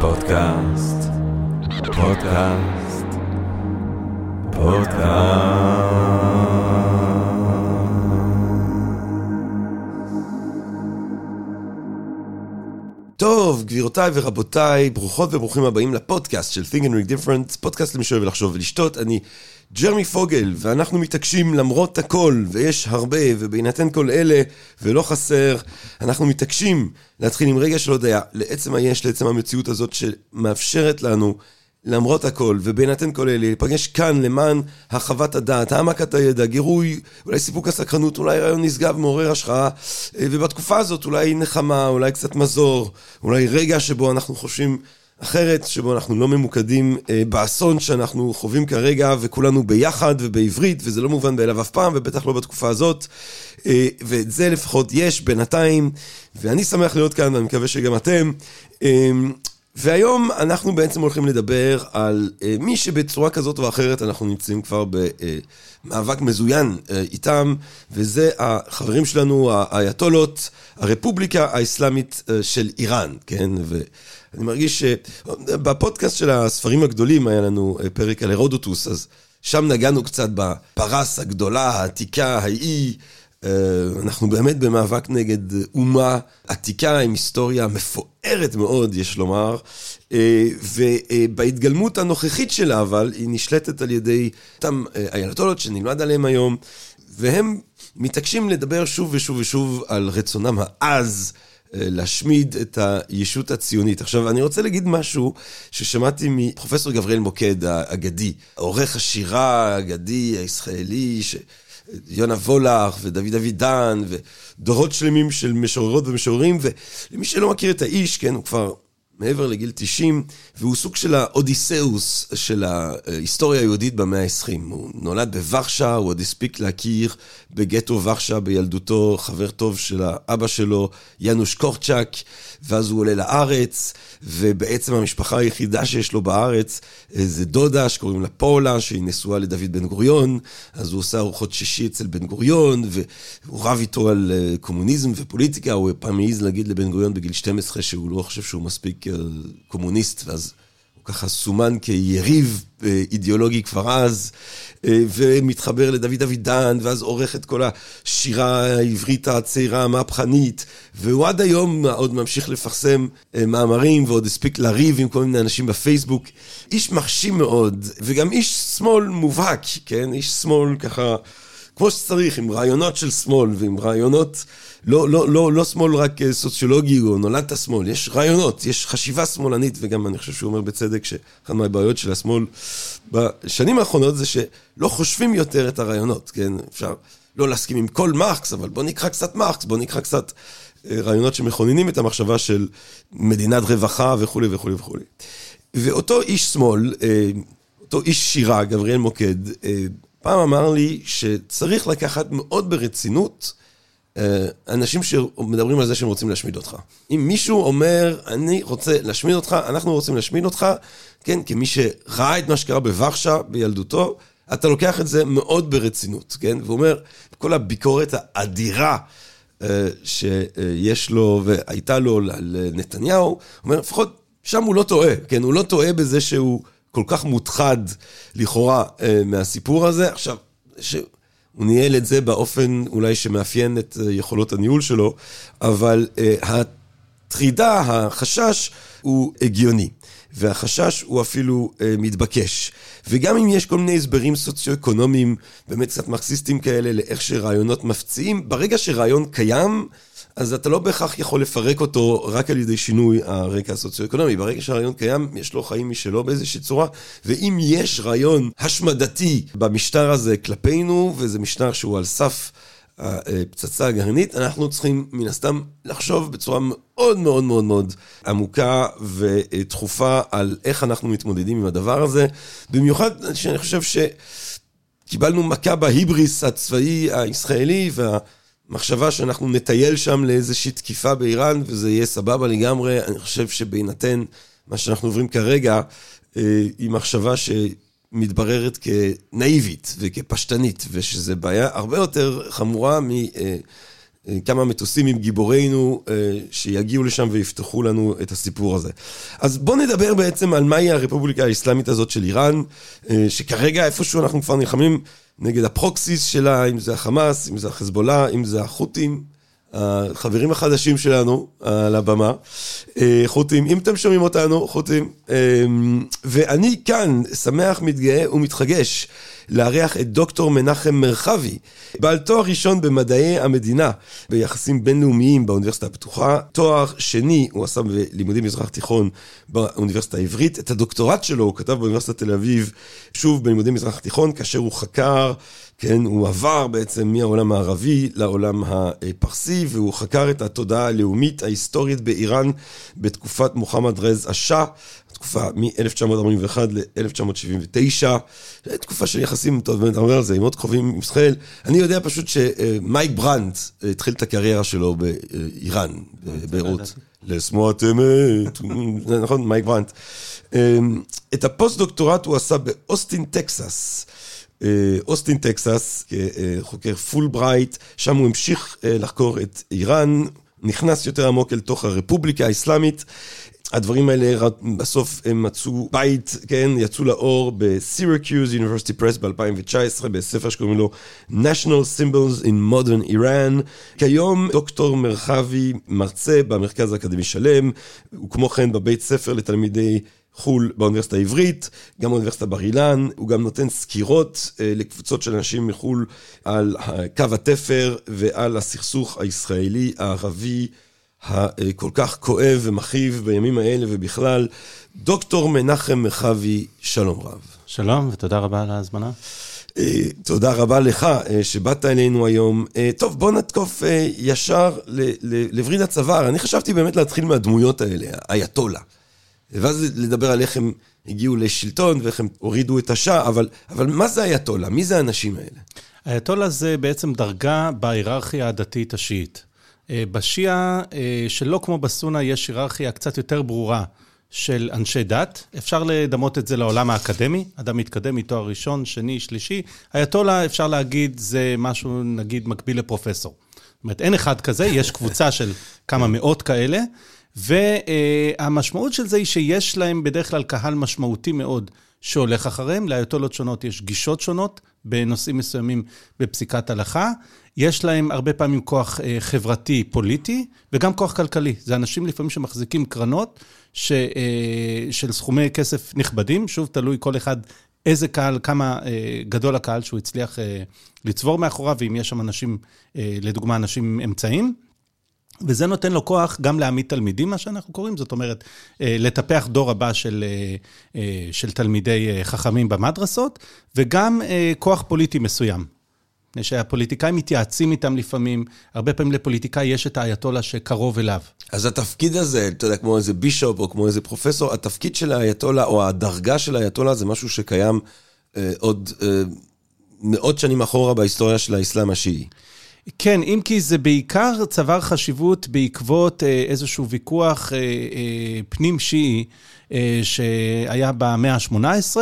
פודקאסט, פודקאסט, פודקאסט. טוב, גבירותיי ורבותיי, ברוכות וברוכים הבאים לפודקאסט של Think and Read Different, פודקאסט למי שאוהב לחשוב ולשתות. אני ג'רמי פוגל, ואנחנו מתעקשים למרות הכל, ויש הרבה, ובהינתן כל אלה, ולא חסר, אנחנו מתעקשים להתחיל עם רגע של הודיה, לעצם היש, לעצם המציאות הזאת שמאפשרת לנו, למרות הכל, ובהינתן כל אלה, להיפגש כאן למען הרחבת הדעת, העמקת הידע, גירוי, אולי סיפוק הסקרנות, אולי רעיון נשגב, מעורר השחאה, ובתקופה הזאת אולי נחמה, אולי קצת מזור, אולי רגע שבו אנחנו חושבים אחרת, שבו אנחנו לא ממוקדים אה, באסון שאנחנו חווים כרגע, וכולנו ביחד ובעברית, וזה לא מובן מאליו אף פעם, ובטח לא בתקופה הזאת. אה, ואת זה לפחות יש בינתיים, ואני שמח להיות כאן, ואני מקווה שגם אתם. אה, והיום אנחנו בעצם הולכים לדבר על אה, מי שבצורה כזאת או אחרת אנחנו נמצאים כבר במאבק מזוין אה, איתם, וזה החברים שלנו, האייתולות, הרפובליקה האסלאמית אה, של איראן, כן? ואני מרגיש שבפודקאסט של הספרים הגדולים היה לנו פרק על הרודוטוס, אז שם נגענו קצת בפרס הגדולה, העתיקה, האי. אנחנו באמת במאבק נגד אומה עתיקה עם היסטוריה מפוארת מאוד, יש לומר, ובהתגלמות הנוכחית שלה, אבל היא נשלטת על ידי אותם אייתולות שנלמד עליהם היום, והם מתעקשים לדבר שוב ושוב ושוב על רצונם העז. להשמיד את הישות הציונית. עכשיו, אני רוצה להגיד משהו ששמעתי מפרופסור גבריאל מוקד האגדי, עורך השירה האגדי הישראלי, ש... יונה וולך ודוד אבידן ודורות שלמים של משוררות ומשוררים ולמי שלא מכיר את האיש, כן, הוא כבר מעבר לגיל 90 והוא סוג של האודיסאוס של ההיסטוריה היהודית במאה ה-20. הוא נולד בוורשה, הוא עוד הספיק להכיר בגטו ורשה בילדותו, חבר טוב של האבא שלו, יאנוש קורצ'אק, ואז הוא עולה לארץ, ובעצם המשפחה היחידה שיש לו בארץ זה דודה שקוראים לה פולה, שהיא נשואה לדוד בן גוריון, אז הוא עושה ארוחות שישי אצל בן גוריון, והוא רב איתו על קומוניזם ופוליטיקה, הוא פעם העז להגיד לבן גוריון בגיל 12 שהוא לא חושב שהוא מספיק קומוניסט, ואז הוא ככה סומן כיריב אידיאולוגי כבר אז, ומתחבר לדוד אבידן, ואז עורך את כל השירה העברית הצעירה המהפכנית, והוא עד היום עוד ממשיך לפרסם מאמרים, ועוד הספיק לריב עם כל מיני אנשים בפייסבוק. איש מחשים מאוד, וגם איש שמאל מובהק, כן? איש שמאל ככה... כמו שצריך, עם רעיונות של שמאל ועם רעיונות, לא, לא, לא, לא שמאל רק סוציולוגי או נולדת שמאל, יש רעיונות, יש חשיבה שמאלנית, וגם אני חושב שהוא אומר בצדק שאחת מהבעיות של השמאל בשנים האחרונות זה שלא חושבים יותר את הרעיונות, כן? אפשר לא להסכים עם כל מרקס, אבל בוא נקרא קצת מרקס, בוא נקרא קצת רעיונות שמכוננים את המחשבה של מדינת רווחה וכולי וכולי וכולי. ואותו איש שמאל, אותו איש שירה, גבריאל מוקד, פעם אמר לי שצריך לקחת מאוד ברצינות אנשים שמדברים על זה שהם רוצים להשמיד אותך. אם מישהו אומר, אני רוצה להשמיד אותך, אנחנו רוצים להשמיד אותך, כן, כמי שראה את מה שקרה בוורשה בילדותו, אתה לוקח את זה מאוד ברצינות, כן? והוא אומר, כל הביקורת האדירה שיש לו והייתה לו לנתניהו, הוא אומר, לפחות שם הוא לא טועה, כן? הוא לא טועה בזה שהוא... כל כך מותחד לכאורה מהסיפור הזה. עכשיו, שהוא ניהל את זה באופן אולי שמאפיין את יכולות הניהול שלו, אבל הטרידה, החשש, הוא הגיוני. והחשש הוא אפילו מתבקש. וגם אם יש כל מיני הסברים סוציו-אקונומיים, באמת קצת מרקסיסטים כאלה, לאיך שרעיונות מפציעים, ברגע שרעיון קיים, אז אתה לא בהכרח יכול לפרק אותו רק על ידי שינוי הרקע הסוציו-אקונומי. ברגע שהרעיון קיים, יש לו חיים משלו באיזושהי צורה, ואם יש רעיון השמדתי במשטר הזה כלפינו, וזה משטר שהוא על סף הפצצה הגרעינית, אנחנו צריכים מן הסתם לחשוב בצורה מאוד מאוד מאוד מאוד עמוקה ודחופה על איך אנחנו מתמודדים עם הדבר הזה. במיוחד שאני חושב שקיבלנו מכה בהיבריס הצבאי הישראלי, וה... מחשבה שאנחנו נטייל שם לאיזושהי תקיפה באיראן וזה יהיה סבבה לגמרי, אני חושב שבהינתן מה שאנחנו עוברים כרגע, היא מחשבה שמתבררת כנאיבית וכפשטנית, ושזו בעיה הרבה יותר חמורה כמה מטוסים עם גיבורינו שיגיעו לשם ויפתחו לנו את הסיפור הזה. אז בואו נדבר בעצם על מהי הרפובליקה האסלאמית הזאת של איראן, שכרגע איפשהו אנחנו כבר נלחמים נגד הפרוקסיס שלה, אם זה החמאס, אם זה החזבאללה, אם זה החות'ים. החברים החדשים שלנו על הבמה, אה, חות'ים, אם אתם שומעים אותנו, חות'ים, אה, ואני כאן שמח, מתגאה ומתחגש לארח את דוקטור מנחם מרחבי, בעל תואר ראשון במדעי המדינה ביחסים בינלאומיים באוניברסיטה הפתוחה, תואר שני הוא עשה בלימודים מזרח תיכון באוניברסיטה העברית, את הדוקטורט שלו הוא כתב באוניברסיטת תל אביב, שוב בלימודים מזרח תיכון, כאשר הוא חקר כן, הוא עבר בעצם מהעולם הערבי לעולם הפרסי, והוא חקר את התודעה הלאומית ההיסטורית באיראן בתקופת מוחמד רז א-שאה, תקופה מ-1941 ל-1979, תקופה של יחסים, טוב, באמת, אומר על זה, מאוד קרובים עם ישראל. אני יודע פשוט שמייק ברנט התחיל את הקריירה שלו באיראן, בביירות. לשמוע אמת, נכון, מייק ברנט. את הפוסט-דוקטורט הוא עשה באוסטין, טקסס. אה, אוסטין, טקסס, כחוקר פולברייט, שם הוא המשיך אה, לחקור את איראן, נכנס יותר עמוק אל תוך הרפובליקה האסלאמית. הדברים האלה בסוף הם מצאו בית, כן, יצאו לאור בסירקיוז University Press ב-2019, בספר שקוראים לו National Symbols in Modern Iran. כיום דוקטור מרחבי מרצה במרכז האקדמי שלם, וכמו כן בבית ספר לתלמידי חו"ל באוניברסיטה העברית, גם באוניברסיטה בר אילן, הוא גם נותן סקירות אה, לקבוצות של אנשים מחו"ל על קו התפר ועל הסכסוך הישראלי-הערבי הכל כך כואב ומכאיב בימים האלה ובכלל. דוקטור מנחם מרחבי, שלום רב. שלום ותודה רבה על ההזמנה. אה, תודה רבה לך אה, שבאת אלינו היום. טוב, בוא נתקוף ישר לווריד הצוואר. אני חשבתי באמת להתחיל מהדמויות האלה, אייתולה. ואז לדבר על איך הם הגיעו לשלטון ואיך הם הורידו את השאה, אבל, אבל מה זה אייתולה? מי זה האנשים האלה? אייתולה זה בעצם דרגה בהיררכיה הדתית השיעית. אה, בשיעה, אה, שלא כמו בסונה, יש היררכיה קצת יותר ברורה של אנשי דת. אפשר לדמות את זה לעולם האקדמי, אדם מתקדם מתואר ראשון, שני, שלישי. אייתולה, אפשר להגיד, זה משהו, נגיד, מקביל לפרופסור. זאת אומרת, אין אחד כזה, יש קבוצה של כמה מאות כאלה. והמשמעות של זה היא שיש להם בדרך כלל קהל משמעותי מאוד שהולך אחריהם. לאייתולות שונות יש גישות שונות בנושאים מסוימים בפסיקת הלכה. יש להם הרבה פעמים כוח אה, חברתי-פוליטי וגם כוח כלכלי. זה אנשים לפעמים שמחזיקים קרנות ש, אה, של סכומי כסף נכבדים, שוב, תלוי כל אחד איזה קהל, כמה אה, גדול הקהל שהוא הצליח לצבור מאחוריו, ואם יש שם אנשים, לדוגמה, אנשים אמצעים. וזה נותן לו כוח גם להעמיד תלמידים, מה שאנחנו קוראים, זאת אומרת, לטפח דור הבא של, של תלמידי חכמים במדרסות, וגם כוח פוליטי מסוים. מפני שהפוליטיקאים מתייעצים איתם לפעמים, הרבה פעמים לפוליטיקאי יש את האייתולה שקרוב אליו. אז התפקיד הזה, אתה יודע, כמו איזה בישופ או כמו איזה פרופסור, התפקיד של האייתולה או הדרגה של האייתולה זה משהו שקיים אה, עוד אה, מאות שנים אחורה בהיסטוריה של האסלאם השיעי. כן, אם כי זה בעיקר צבר חשיבות בעקבות אה, איזשהו ויכוח אה, אה, פנים שיעי שהיה במאה ה-18.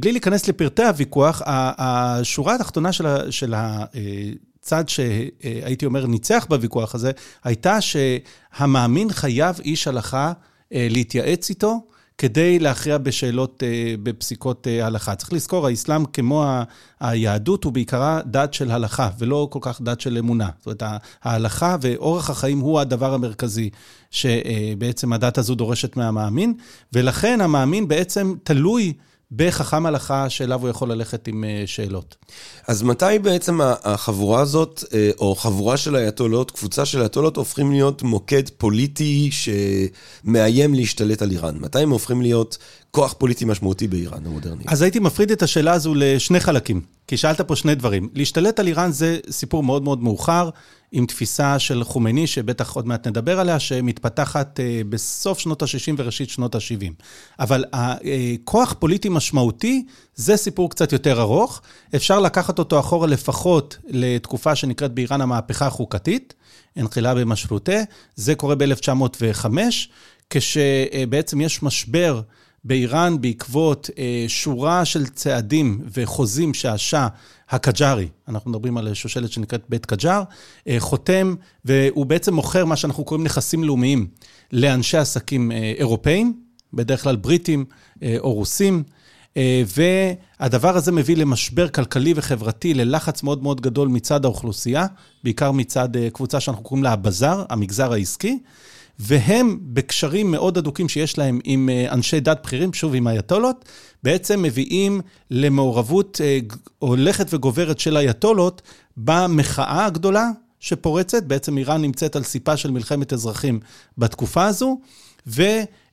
בלי להיכנס לפרטי הוויכוח, השורה התחתונה של הצד שהייתי אומר ניצח בוויכוח הזה, הייתה שהמאמין חייב איש הלכה להתייעץ איתו. כדי להכריע בשאלות, אה, בפסיקות אה, הלכה. צריך לזכור, האסלאם כמו היהדות הוא בעיקרה דת של הלכה, ולא כל כך דת של אמונה. זאת אומרת, ההלכה ואורח החיים הוא הדבר המרכזי שבעצם הדת הזו דורשת מהמאמין, ולכן המאמין בעצם תלוי בחכם הלכה שאליו הוא יכול ללכת עם אה, שאלות. אז מתי בעצם החבורה הזאת, אה, או חבורה של אייתולות, קבוצה של אייתולות, הופכים להיות מוקד פוליטי שמאיים להשתלט על איראן? מתי הם הופכים להיות כוח פוליטי משמעותי באיראן המודרנית? אז הייתי מפריד את השאלה הזו לשני חלקים, כי שאלת פה שני דברים. להשתלט על איראן זה סיפור מאוד מאוד מאוחר. עם תפיסה של חומייני, שבטח עוד מעט נדבר עליה, שמתפתחת אה, בסוף שנות ה-60 וראשית שנות ה-70. אבל הכוח פוליטי משמעותי, זה סיפור קצת יותר ארוך. אפשר לקחת אותו אחורה לפחות לתקופה שנקראת באיראן המהפכה החוקתית, הנחילה במשרותה. זה קורה ב-1905, כשבעצם יש משבר באיראן בעקבות אה, שורה של צעדים וחוזים שהשאה הקג'ארי, אנחנו מדברים על שושלת שנקראת בית קג'אר, אה, חותם, והוא בעצם מוכר מה שאנחנו קוראים נכסים לאומיים לאנשי עסקים אה, אירופאים, בדרך כלל בריטים אה, או רוסים. אה, והדבר הזה מביא למשבר כלכלי וחברתי, ללחץ מאוד מאוד גדול מצד האוכלוסייה, בעיקר מצד אה, קבוצה שאנחנו קוראים לה הבזאר, המגזר העסקי, והם בקשרים מאוד הדוקים שיש להם עם אה, אנשי דת בכירים, שוב עם אייתולות, בעצם מביאים למעורבות הולכת וגוברת של אייתולות במחאה הגדולה שפורצת, בעצם איראן נמצאת על סיפה של מלחמת אזרחים בתקופה הזו, ו...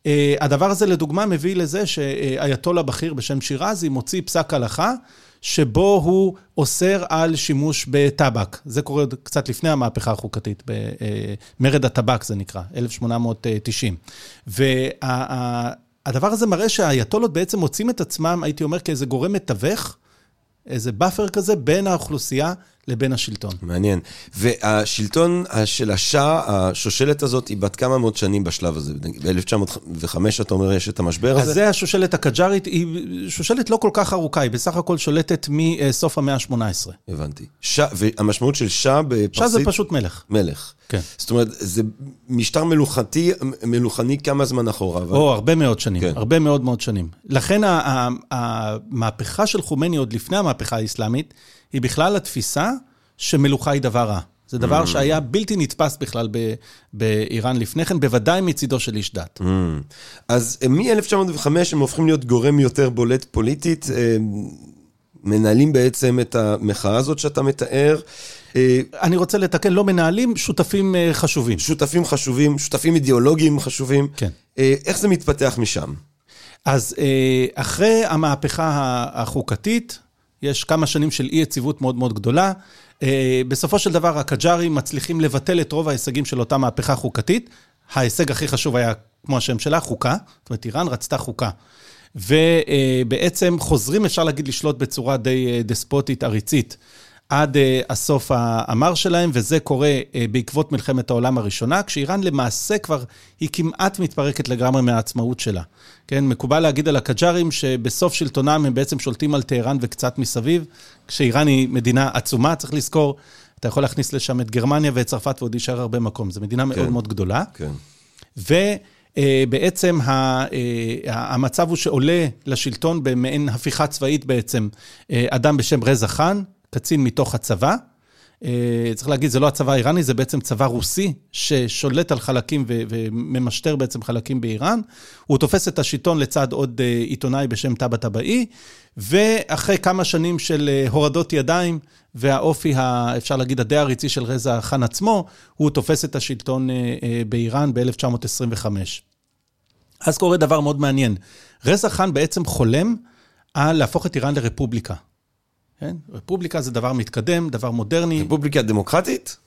אה, הדבר הזה לדוגמה מביא לזה שאייתולה בכיר בשם שירזי מוציא פסק הלכה, שבו הוא אוסר על שימוש בטבק. זה קורה קצת לפני המהפכה החוקתית, במרד הטבק זה נקרא, 1890. והדבר הזה מראה שהאייתולות בעצם מוצאים את עצמם, הייתי אומר, כאיזה גורם מתווך. איזה buffer כזה בין האוכלוסייה לבין השלטון. מעניין. והשלטון של השאה, השושלת הזאת, היא בת כמה מאות שנים בשלב הזה. ב-1905, אתה אומר, יש את המשבר הזה? אז זה השושלת הקג'ארית, היא שושלת לא כל כך ארוכה, היא בסך הכל שולטת מסוף המאה ה-18. הבנתי. ש... והמשמעות של שאה בפרסית? שאה זה פשוט מלך. מלך. כן. זאת אומרת, זה משטר מלוכתי, מלוכני כמה זמן אחורה. אבל... או, הרבה מאוד שנים, כן. הרבה מאוד מאוד שנים. לכן המהפכה של חומני עוד לפני המהפכה האסלאמית, היא בכלל התפיסה שמלוכה היא דבר רע. זה דבר mm. שהיה בלתי נתפס בכלל ב- באיראן לפני כן, בוודאי מצידו של איש דת. Mm. אז אה, מ-1905 הם הופכים להיות גורם יותר בולט פוליטית, אה, מנהלים בעצם את המחאה הזאת שאתה מתאר. אה, אני רוצה לתקן, לא מנהלים, שותפים חשובים. שותפים חשובים, שותפים אידיאולוגיים חשובים. כן. איך זה מתפתח משם? אז אחרי המהפכה החוקתית, יש כמה שנים של אי-יציבות מאוד מאוד גדולה. אה, בסופו של דבר, הקג'ארים מצליחים לבטל את רוב ההישגים של אותה מהפכה חוקתית. ההישג הכי חשוב היה, כמו השם שלה, חוקה. זאת אומרת, איראן רצתה חוקה. ובעצם חוזרים, אפשר להגיד, לשלוט בצורה די אה, דספוטית, עריצית. עד uh, הסוף המר שלהם, וזה קורה uh, בעקבות מלחמת העולם הראשונה, כשאיראן למעשה כבר, היא כמעט מתפרקת לגמרי מהעצמאות שלה. כן, מקובל להגיד על הקג'ארים שבסוף שלטונם הם בעצם שולטים על טהרן וקצת מסביב, כשאיראן היא מדינה עצומה, צריך לזכור, אתה יכול להכניס לשם את גרמניה ואת צרפת ועוד יישאר הרבה מקום. זו מדינה כן, מאוד מאוד גדולה. כן. ובעצם uh, המצב הוא שעולה לשלטון במעין הפיכה צבאית בעצם, uh, אדם בשם רזה חאן, קצין מתוך הצבא. אה, צריך להגיד, זה לא הצבא האיראני, זה בעצם צבא רוסי ששולט על חלקים וממשטר בעצם חלקים באיראן. הוא תופס את השלטון לצד עוד אה, עיתונאי בשם טאבה טבעי, ואחרי כמה שנים של אה, הורדות ידיים והאופי, אפשר להגיד, הדי עריצי של רזה חאן עצמו, הוא תופס את השלטון באיראן ב-1925. אז קורה דבר מאוד מעניין. רזה חאן בעצם חולם על להפוך את איראן לרפובליקה. כן? רפובליקה זה דבר מתקדם, דבר מודרני. רפובליקה דמוקרטית?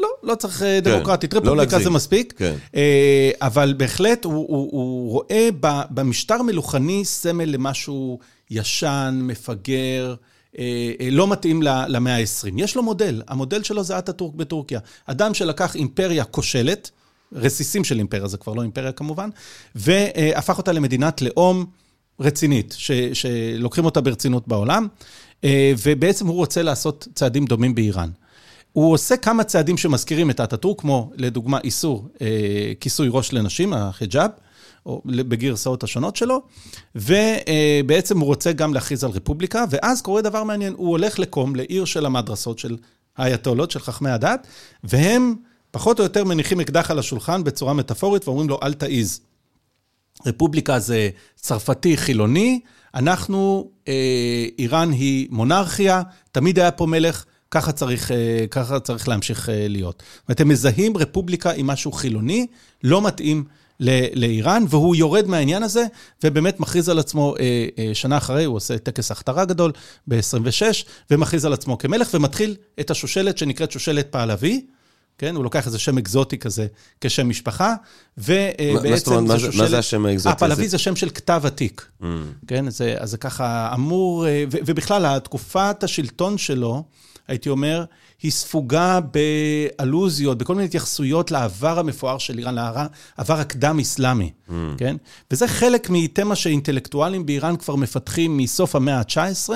לא, לא צריך אה, כן, דמוקרטית, לא רפובליקה זה מספיק. כן. אה, אבל בהחלט הוא, הוא, הוא רואה במשטר מלוכני סמל למשהו ישן, מפגר, אה, לא מתאים למאה ה-20. יש לו מודל, המודל שלו זה אטאטורק בטורקיה. אדם שלקח אימפריה כושלת, רסיסים של אימפריה, זה כבר לא אימפריה כמובן, והפך אותה למדינת לאום רצינית, ש, שלוקחים אותה ברצינות בעולם. אה, ובעצם הוא רוצה לעשות צעדים דומים באיראן. הוא עושה כמה צעדים שמזכירים את אטאטורק, כמו לדוגמה איסור אה, כיסוי ראש לנשים, החיג'אב, או בגרסאות השונות שלו, ובעצם הוא רוצה גם להכריז על רפובליקה, ואז קורה דבר מעניין, הוא הולך לקום לעיר של המדרסות של האייתולות, של חכמי הדת, והם פחות או יותר מניחים אקדח על השולחן בצורה מטאפורית ואומרים לו, אל תעיז. רפובליקה זה צרפתי חילוני, אנחנו, אה, איראן היא מונרכיה, תמיד היה פה מלך, ככה צריך, אה, ככה צריך להמשיך אה, להיות. זאת אומרת, הם מזהים רפובליקה עם משהו חילוני, לא מתאים לאיראן, והוא יורד מהעניין הזה, ובאמת מכריז על עצמו, אה, אה, שנה אחרי, הוא עושה טקס הכתרה גדול ב-26, ומכריז על עצמו כמלך, ומתחיל את השושלת שנקראת שושלת פעלבי. כן? הוא לוקח איזה שם אקזוטי כזה כשם משפחה, ובעצם זה שושלת... מה זה השם האקזוטי? הפלבי זה שם של כתב עתיק, mm. כן? זה, אז זה ככה אמור, ובכלל, תקופת השלטון שלו, הייתי אומר, היא ספוגה באלוזיות, בכל מיני התייחסויות לעבר המפואר של איראן, לעבר הקדם-אסלאמי, mm. כן? וזה חלק מתמה שאינטלקטואלים באיראן כבר מפתחים מסוף המאה ה-19,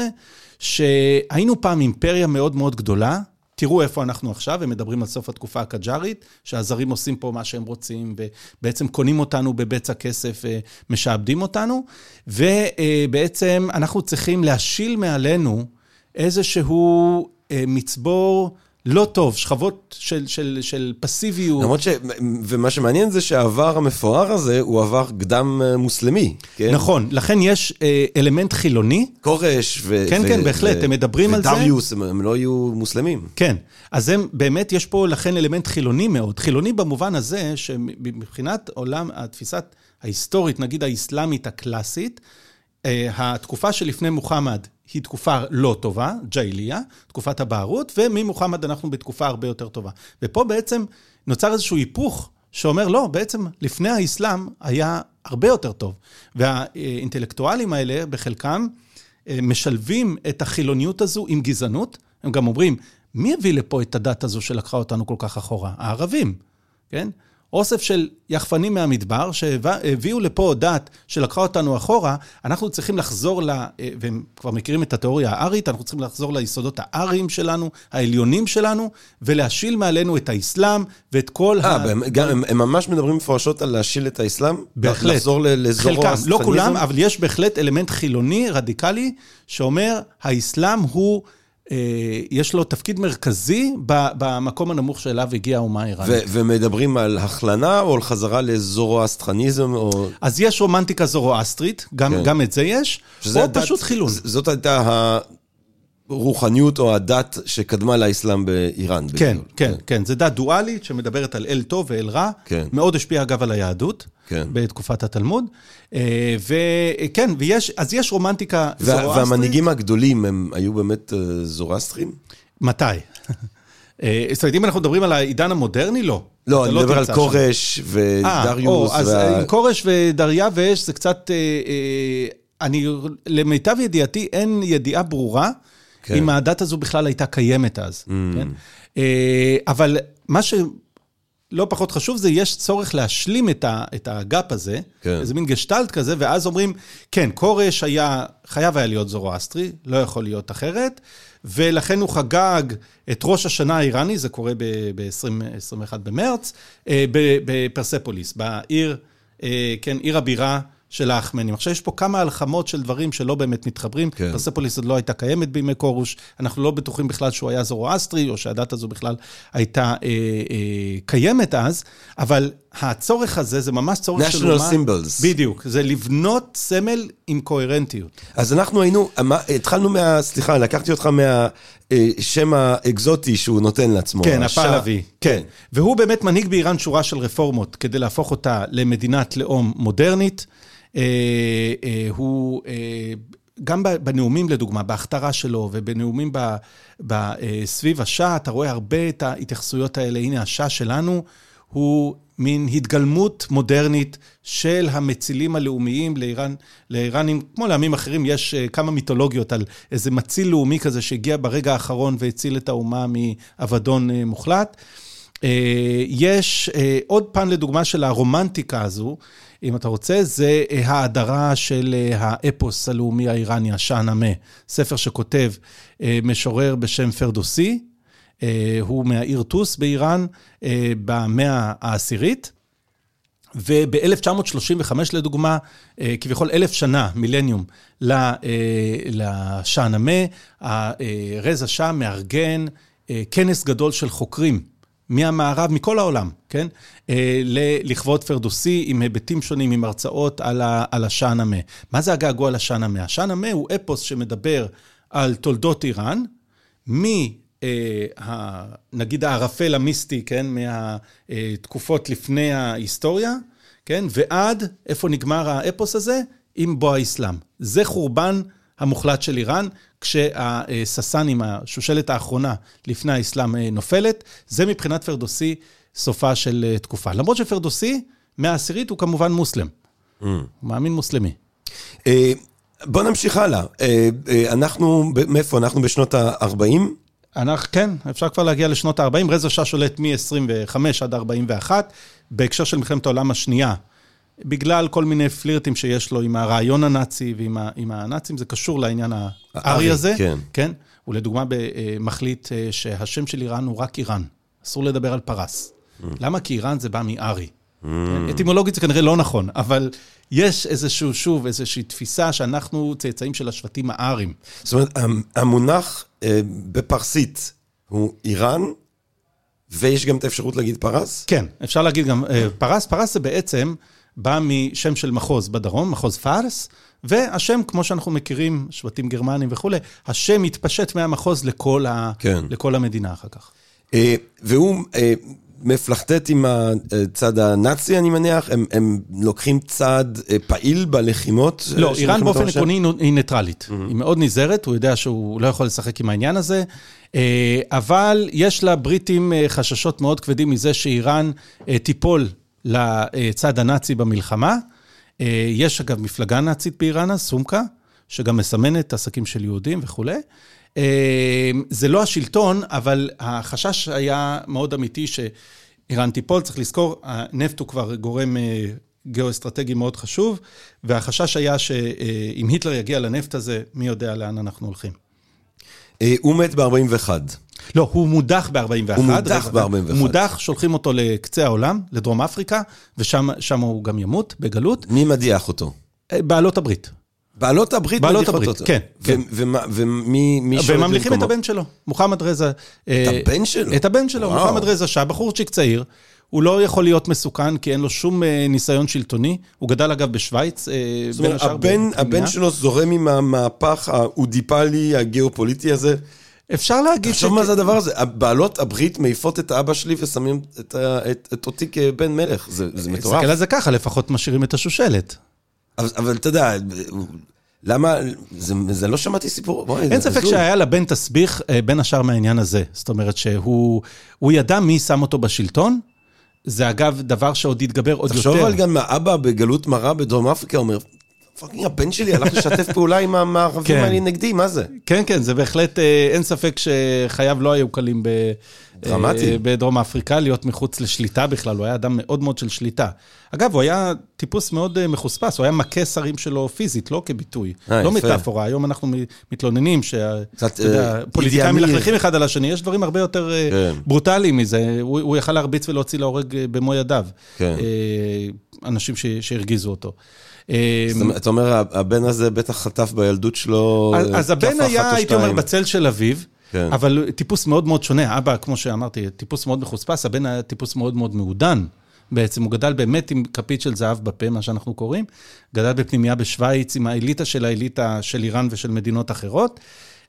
שהיינו פעם אימפריה מאוד מאוד גדולה, תראו איפה אנחנו עכשיו, הם מדברים על סוף התקופה הקג'ארית, שהזרים עושים פה מה שהם רוצים, ובעצם קונים אותנו בבצע כסף, משעבדים אותנו, ובעצם אנחנו צריכים להשיל מעלינו איזשהו אה, מצבור לא טוב, שכבות של, של, של פסיביות. למרות ש... ומה שמעניין זה שהעבר המפואר הזה הוא עבר קדם אה, מוסלמי, כן? נכון, לכן יש אה, אלמנט חילוני. כורש ו... כן, ו- כן, בהחלט, ו- הם מדברים על זה. ודריוס, הם, הם לא היו מוסלמים. כן, אז הם, באמת יש פה לכן אלמנט חילוני מאוד. חילוני במובן הזה שמבחינת עולם, התפיסת ההיסטורית, נגיד האסלאמית הקלאסית, התקופה שלפני מוחמד היא תקופה לא טובה, ג'ייליה, תקופת הבערות, וממוחמד אנחנו בתקופה הרבה יותר טובה. ופה בעצם נוצר איזשהו היפוך שאומר, לא, בעצם לפני האסלאם היה הרבה יותר טוב. והאינטלקטואלים האלה, בחלקם, אה, משלבים את החילוניות הזו עם גזענות. הם גם אומרים, מי הביא לפה את הדת הזו שלקחה אותנו כל כך אחורה? הערבים, כן? אוסף של יחפנים מהמדבר, שהביאו לפה דת שלקחה אותנו אחורה, אנחנו צריכים לחזור ל... והם כבר מכירים את התיאוריה הארית, אנחנו צריכים לחזור ליסודות האריים שלנו, העליונים שלנו, ולהשיל מעלינו את האסלאם ואת כל 아, ה... הם, גם, הם, הם ממש מדברים מפורשות על להשיל את האסלאם? בהחלט. לחזור לאזור חלקם, לא כולם, אבל יש בהחלט אלמנט חילוני, רדיקלי, שאומר, האסלאם הוא... אה, יש לו תפקיד מרכזי במקום הנמוך שאליו הגיעה האומה האיראנית. ומדברים על הכלנה או על חזרה לזורואסטרניזם? או... אז יש רומנטיקה זורואסטרית, גם, כן. גם את זה יש, או פשוט חילון. זאת הייתה הרוחניות או הדת שקדמה לאסלאם באיראן. כן. כן, כן, כן, זה דת דואלית שמדברת על אל טוב ואל רע. כן. מאוד השפיעה אגב על היהדות. כן. בתקופת התלמוד. אה, וכן, ויש, אז יש רומנטיקה זורואסטרית. והמנהיגים הגדולים הם היו באמת אה, זורואסטרים? מתי? אה, זאת אומרת, אם אנחנו מדברים על העידן המודרני, לא. לא, אני לא מדבר על כורש ודריוס. אז עם כורש ודריווש זה קצת... אני, למיטב ידיעתי, אין ידיעה ברורה כן. אם הדת הזו בכלל הייתה קיימת אז. Mm. כן? אבל מה ש... לא פחות חשוב זה, יש צורך להשלים את, ה, את הגאפ הזה, כן. איזה מין גשטלט כזה, ואז אומרים, כן, כורש היה, חייב היה להיות זורואסטרי, לא יכול להיות אחרת, ולכן הוא חגג את ראש השנה האיראני, זה קורה ב-21 במרץ, אה, בפרספוליס, בעיר, אה, כן, עיר הבירה. של האחמנים. עכשיו, יש פה כמה הלחמות של דברים שלא באמת מתחברים. כן. פרספוליס עוד לא הייתה קיימת בימי כורוש, אנחנו לא בטוחים בכלל שהוא היה זורואסטרי, או שהדת הזו בכלל הייתה אה, אה, קיימת אז, אבל הצורך הזה זה ממש צורך של אומה... national symbols. בדיוק, זה לבנות סמל עם קוהרנטיות. אז אנחנו היינו, התחלנו מה... סליחה, לקחתי אותך מהשם אה, האקזוטי שהוא נותן לעצמו. כן, הפעלבי. כן. והוא באמת מנהיג באיראן שורה של רפורמות כדי להפוך אותה למדינת לאום מודרנית. אה, אה, הוא... גם בנאומים, לדוגמה, בהכתרה שלו ובנאומים סביב השעה, אתה רואה הרבה את ההתייחסויות האלה. הנה, השעה שלנו הוא מין התגלמות מודרנית של המצילים הלאומיים לאיראן, לאיראנים, כמו לעמים אחרים, יש אה, כמה מיתולוגיות על איזה מציל לאומי כזה שהגיע ברגע האחרון והציל את האומה מאבדון אה, מוחלט. אה, יש עוד פן לדוגמה של הרומנטיקה הזו, אם אתה רוצה, זה ההאדרה של האפוס הלאומי האיראני, השאנמה, ספר שכותב משורר בשם פרדוסי, אה, הוא מהעיר טוס באיראן אה, במאה העשירית. וב-1935, לדוגמה, אה, כביכול אלף שנה, מילניום, לשאנמה, רזה שאה מארגן כנס גדול של חוקרים מהמערב, מכל העולם, כן? לכבוד פרדוסי עם היבטים שונים, עם הרצאות על השאנמה. מה זה הגעגוע לשאנמה? השאנמה הוא אפוס שמדבר על תולדות איראן, מ... אה, נגיד הערפל המיסטי, כן, מהתקופות לפני ההיסטוריה, כן, ועד איפה נגמר האפוס הזה? עם בוא האסלאם. זה חורבן המוחלט של איראן, כשהססנים, השושלת האחרונה לפני האסלאם אה, נופלת. זה מבחינת פרדוסי סופה של אה, תקופה. למרות שפרדוסי, מהעשירית הוא כמובן מוסלם. Mm. מאמין מוסלמי. בוא נמשיך הלאה. אנחנו, מאיפה? אנחנו בשנות ה-40? אנחנו, כן, אפשר כבר להגיע לשנות ה-40. רזה שעה שולט מ-25 עד 41, בהקשר של מלחמת העולם השנייה. בגלל כל מיני פלירטים שיש לו עם הרעיון הנאצי ועם ה, הנאצים, זה קשור לעניין הארי הזה. כן. כן. הוא לדוגמה אה, מחליט אה, שהשם של איראן הוא רק איראן. אסור לדבר על פרס. Mm. למה? כי איראן זה בא מארי. Mm. אטימולוגית זה כנראה לא נכון, אבל יש איזשהו, שוב, איזושהי תפיסה שאנחנו צאצאים של השבטים הארים. זאת אומרת, המונח אה, בפרסית הוא איראן, ויש גם את האפשרות להגיד פרס? כן, אפשר להגיד גם אה, פרס. פרס זה בעצם בא משם של מחוז בדרום, מחוז פארס, והשם, כמו שאנחנו מכירים, שבטים גרמנים וכולי, השם מתפשט מהמחוז לכל, ה... כן. לכל המדינה אחר כך. אה, והוא אה, מפלרטט עם הצד הנאצי, אני מניח? הם, הם לוקחים צד אה, פעיל בלחימות? לא, איראן באופן עקרוני היא ניטרלית. Mm-hmm. היא מאוד נזהרת, הוא יודע שהוא לא יכול לשחק עם העניין הזה, אבל יש לבריטים חששות מאוד כבדים מזה שאיראן תיפול לצד הנאצי במלחמה. יש אגב מפלגה נאצית באיראן, סומקה, שגם מסמנת עסקים של יהודים וכולי. אמ, זה לא השלטון, אבל החשש היה מאוד אמיתי שאיראן תיפול. צריך לזכור, הנפט הוא כבר גורם אה, גיאו-אסטרטגי מאוד חשוב, והחשש היה שאם היטלר יגיע לנפט הזה, מי יודע לאן אנחנו הולכים. אה, הוא מת ב-41. לא, הוא מודח ב-41. הוא מודח ב-41. הוא מודח, שולחים אותו לקצה העולם, לדרום אפריקה, ושם הוא גם ימות, בגלות. מי מדיח אותו? אה, בעלות הברית. בעלות הברית בעלות הברית, אותו. כן. כן. ומי שולט במקומו? וממליכים את הבן שלו, מוחמד רזה. את אה, הבן שלו? את הבן שלו, וואו. מוחמד רזה שעה, בחורצ'יק צעיר. הוא לא יכול להיות מסוכן, כי אין לו שום אה, ניסיון שלטוני. הוא גדל אגב בשוויץ, זאת אומרת, הבן, הבן שלו זורם עם המהפך האודיפלי, הגיאופוליטי הזה. אפשר להגיד ש... תחשוב מה זה הדבר הזה, בעלות הברית מעיפות את אבא שלי ושמים את, את, את אותי כבן מלך, זה, זה מטורף. תסתכל על זה ככה, לפחות משאירים את השושלת. אבל, אבל אתה יודע, למה, זה, זה לא שמעתי סיפור, בואי, אין ספק זו. שהיה לבן תסביך אה, בין השאר מהעניין הזה. זאת אומרת שהוא ידע מי שם אותו בשלטון. זה אגב דבר שעוד יתגבר עוד יותר. תחשוב על גם האבא בגלות מרה בדרום אפריקה אומר, fucking הבן שלי הלך לשתף פעולה עם המערבים כן. האלה נגדי, מה זה? כן, כן, זה בהחלט, אה, אין ספק שחייו לא היו קלים ב... דרמטי. אה, בדרום אפריקה, להיות מחוץ לשליטה בכלל, הוא היה אדם מאוד מאוד של שליטה. אגב, הוא היה טיפוס מאוד אה, מחוספס, הוא היה מכה שרים שלו פיזית, לא כביטוי. לא מטאפורה, היום אנחנו מתלוננים שהפוליטיקאים מלכלכים אחד על השני, יש דברים הרבה יותר כן. ברוטליים מזה, הוא יכל להרביץ ולהוציא להורג במו ידיו. אנשים שהרגיזו אותו. אתה אומר, הבן הזה בטח חטף בילדות שלו אז הבן היה, הייתי אומר, בצל של אביו. כן. אבל טיפוס מאוד מאוד שונה. אבא, כמו שאמרתי, טיפוס מאוד מחוספס, הבן היה טיפוס מאוד מאוד מעודן. בעצם הוא גדל באמת עם כפית של זהב בפה, מה שאנחנו קוראים. גדל בפנימייה בשוויץ עם האליטה של האליטה של איראן ושל מדינות אחרות.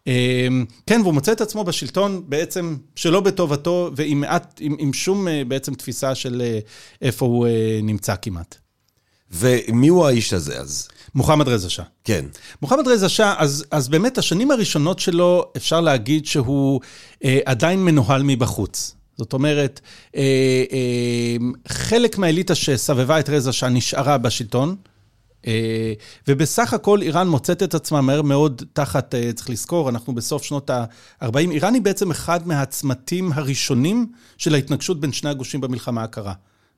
אמ, כן, והוא מוצא את עצמו בשלטון בעצם שלא בטובתו ועם מעט, עם, עם שום אה, בעצם תפיסה של אה, איפה הוא אה, נמצא כמעט. ומי הוא האיש הזה אז? מוחמד רזה שאה. כן. מוחמד רזה שאה, אז, אז באמת השנים הראשונות שלו, אפשר להגיד שהוא אה, עדיין מנוהל מבחוץ. זאת אומרת, אה, אה, חלק מהאליטה שסבבה את רזה שאה נשארה בשלטון, ובסך הכל איראן מוצאת את עצמה מהר מאוד תחת, אה, צריך לזכור, אנחנו בסוף שנות ה-40. איראן היא בעצם אחד מהצמתים הראשונים של ההתנגשות בין שני הגושים במלחמה הקרה.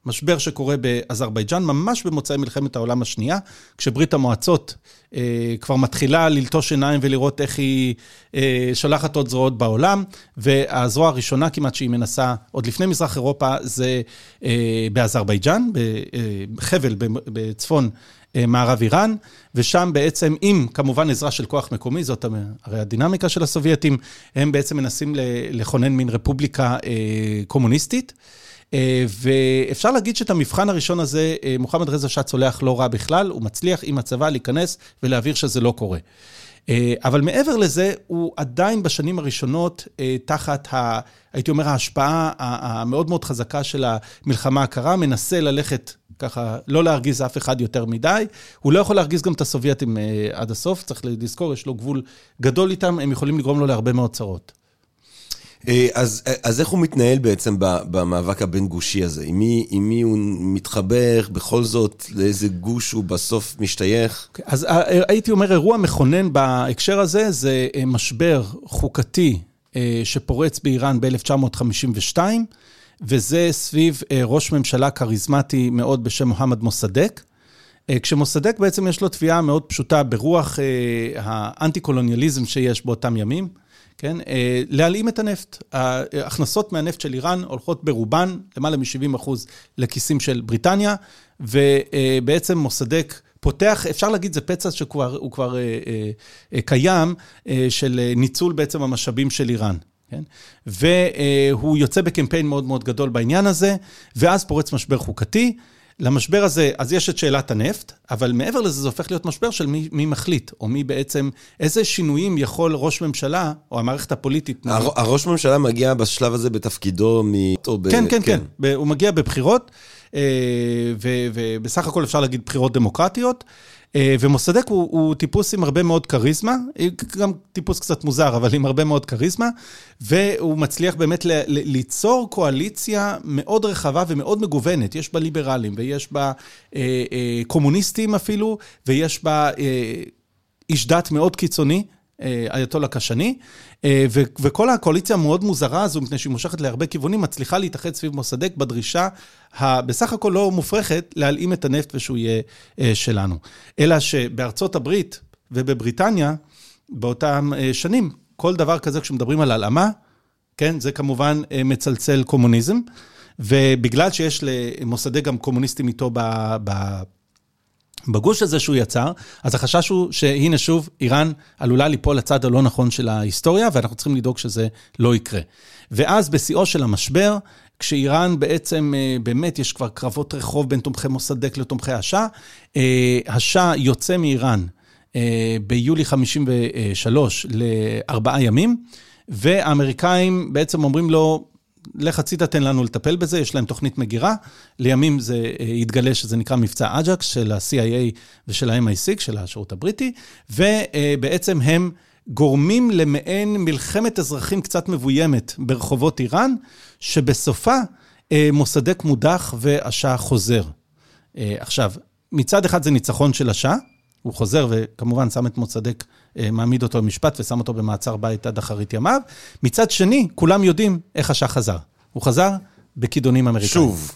משבר שקורה באזרבייג'אן, ממש במוצאי מלחמת העולם השנייה, כשברית המועצות אה, כבר מתחילה ללטוש עיניים ולראות איך היא אה, שולחת עוד זרועות בעולם, והזרוע הראשונה כמעט שהיא מנסה, עוד לפני מזרח אירופה, זה אה, באזרבייג'אן, בחבל בצפון אה, מערב איראן, ושם בעצם, עם כמובן עזרה של כוח מקומי, זאת הרי הדינמיקה של הסובייטים, הם בעצם מנסים לכונן מין רפובליקה אה, קומוניסטית. אה, ואפשר להגיד שאת המבחן הראשון הזה, אה, מוחמד רזה שאה צולח לא רע בכלל, הוא מצליח עם הצבא להיכנס ולהבהיר שזה לא קורה. אה, אבל מעבר לזה, הוא עדיין בשנים הראשונות תחת, ה, הייתי אומר, ההשפעה המאוד מאוד חזקה של המלחמה הקרה, מנסה ללכת ככה, לא להרגיז אף אחד יותר מדי. הוא לא יכול להרגיז גם את הסובייטים עד הסוף, צריך לזכור, יש לו גבול גדול איתם, הם יכולים לגרום לו להרבה מאוד צרות. אה, אז, אה, אז איך הוא מתנהל בעצם במאבק הבין-גושי הזה? עם מי, עם מי הוא מתחבר בכל זאת? לאיזה גוש הוא בסוף משתייך? אוקיי, אז אה, הייתי אומר, אירוע מכונן בהקשר הזה זה משבר חוקתי שפורץ באיראן ב-1952, וזה סביב ראש ממשלה כריזמטי מאוד בשם מוחמד מוסדק. כשמוסדק בעצם יש לו תביעה מאוד פשוטה ברוח האנטי-קולוניאליזם שיש באותם ימים. כן? להלאים את הנפט. ההכנסות מהנפט של איראן הולכות ברובן, למעלה מ-70 אחוז, לכיסים של בריטניה, ובעצם מוסדק פותח, אפשר להגיד, זה פצע שהוא כבר, כבר קיים, של ניצול בעצם המשאבים של איראן. כן? והוא יוצא בקמפיין מאוד מאוד גדול בעניין הזה, ואז פורץ משבר חוקתי. למשבר הזה, אז יש את שאלת הנפט, אבל מעבר לזה, זה הופך להיות משבר של מי, מי מחליט, או מי בעצם, איזה שינויים יכול ראש ממשלה, או המערכת הפוליטית... הר, הראש ממשלה מגיע בשלב הזה בתפקידו מ... כן, כן, כן, כן. הוא מגיע בבחירות, ובסך הכל אפשר להגיד בחירות דמוקרטיות. ומוסדק הוא, הוא טיפוס עם הרבה מאוד כריזמה, גם טיפוס קצת מוזר, אבל עם הרבה מאוד כריזמה, והוא מצליח באמת ל, ל, ליצור קואליציה מאוד רחבה ומאוד מגוונת. יש בה ליברלים, ויש בה אה, אה, קומוניסטים אפילו, ויש בה אה, איש דת מאוד קיצוני, אייתולה קשני, וכל הקואליציה המאוד מוזרה הזו, מפני שהיא מושכת להרבה כיוונים, מצליחה להתאחד סביב מוסדק בדרישה הבסך הכל לא מופרכת, להלאים את הנפט ושהוא יהיה שלנו. אלא שבארצות הברית ובבריטניה, באותם שנים, כל דבר כזה, כשמדברים על הלאמה, כן, זה כמובן מצלצל קומוניזם, ובגלל שיש למוסדק גם קומוניסטים איתו ב... ב בגוש הזה שהוא יצר, אז החשש הוא שהנה שוב, איראן עלולה ליפול לצד הלא נכון של ההיסטוריה, ואנחנו צריכים לדאוג שזה לא יקרה. ואז בשיאו של המשבר, כשאיראן בעצם, באמת יש כבר קרבות רחוב בין תומכי מוסדק לתומכי השאה, השאה יוצא מאיראן ביולי 53' לארבעה ימים, והאמריקאים בעצם אומרים לו, לך הצידה, תן לנו לטפל בזה, יש להם תוכנית מגירה. לימים זה יתגלה שזה נקרא מבצע אג'קס של ה-CIA ושל ה-MI6, של השירות הבריטי, ובעצם הם גורמים למעין מלחמת אזרחים קצת מבוימת ברחובות איראן, שבסופה מוסדק מודח והשאה חוזר. עכשיו, מצד אחד זה ניצחון של השאה, הוא חוזר וכמובן שם את מוצדק, מעמיד אותו במשפט ושם אותו במעצר בית עד אחרית ימיו. מצד שני, כולם יודעים איך השאה חזר. הוא חזר בכידונים אמריקאים. שוב.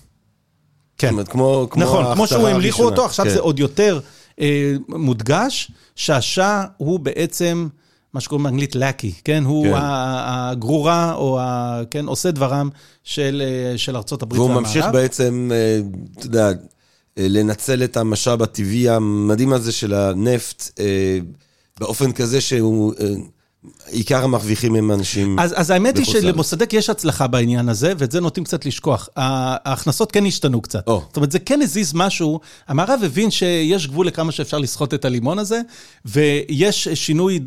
כן. זאת אומרת, כמו, כמו נכון, כמו שהוא המליכו אותו, עכשיו כן. זה עוד יותר אה, מודגש, שהשאה הוא בעצם... מה שקוראים באנגלית לקי, כן? הוא כן. הגרורה, או ה, כן, עושה דברם של, של ארצות הברית והמערב. והוא ממשיך בעצם, אתה יודע, לנצל את המשאב הטבעי המדהים הזה של הנפט, באופן כזה שהוא... עיקר המרוויחים הם אנשים אז, אז האמת היא שלמוסדק יש הצלחה בעניין הזה, ואת זה נוטים קצת לשכוח. ההכנסות כן השתנו קצת. Oh. זאת אומרת, זה כן הזיז משהו. המערב הבין שיש גבול לכמה שאפשר לסחוט את הלימון הזה, ויש שינוי,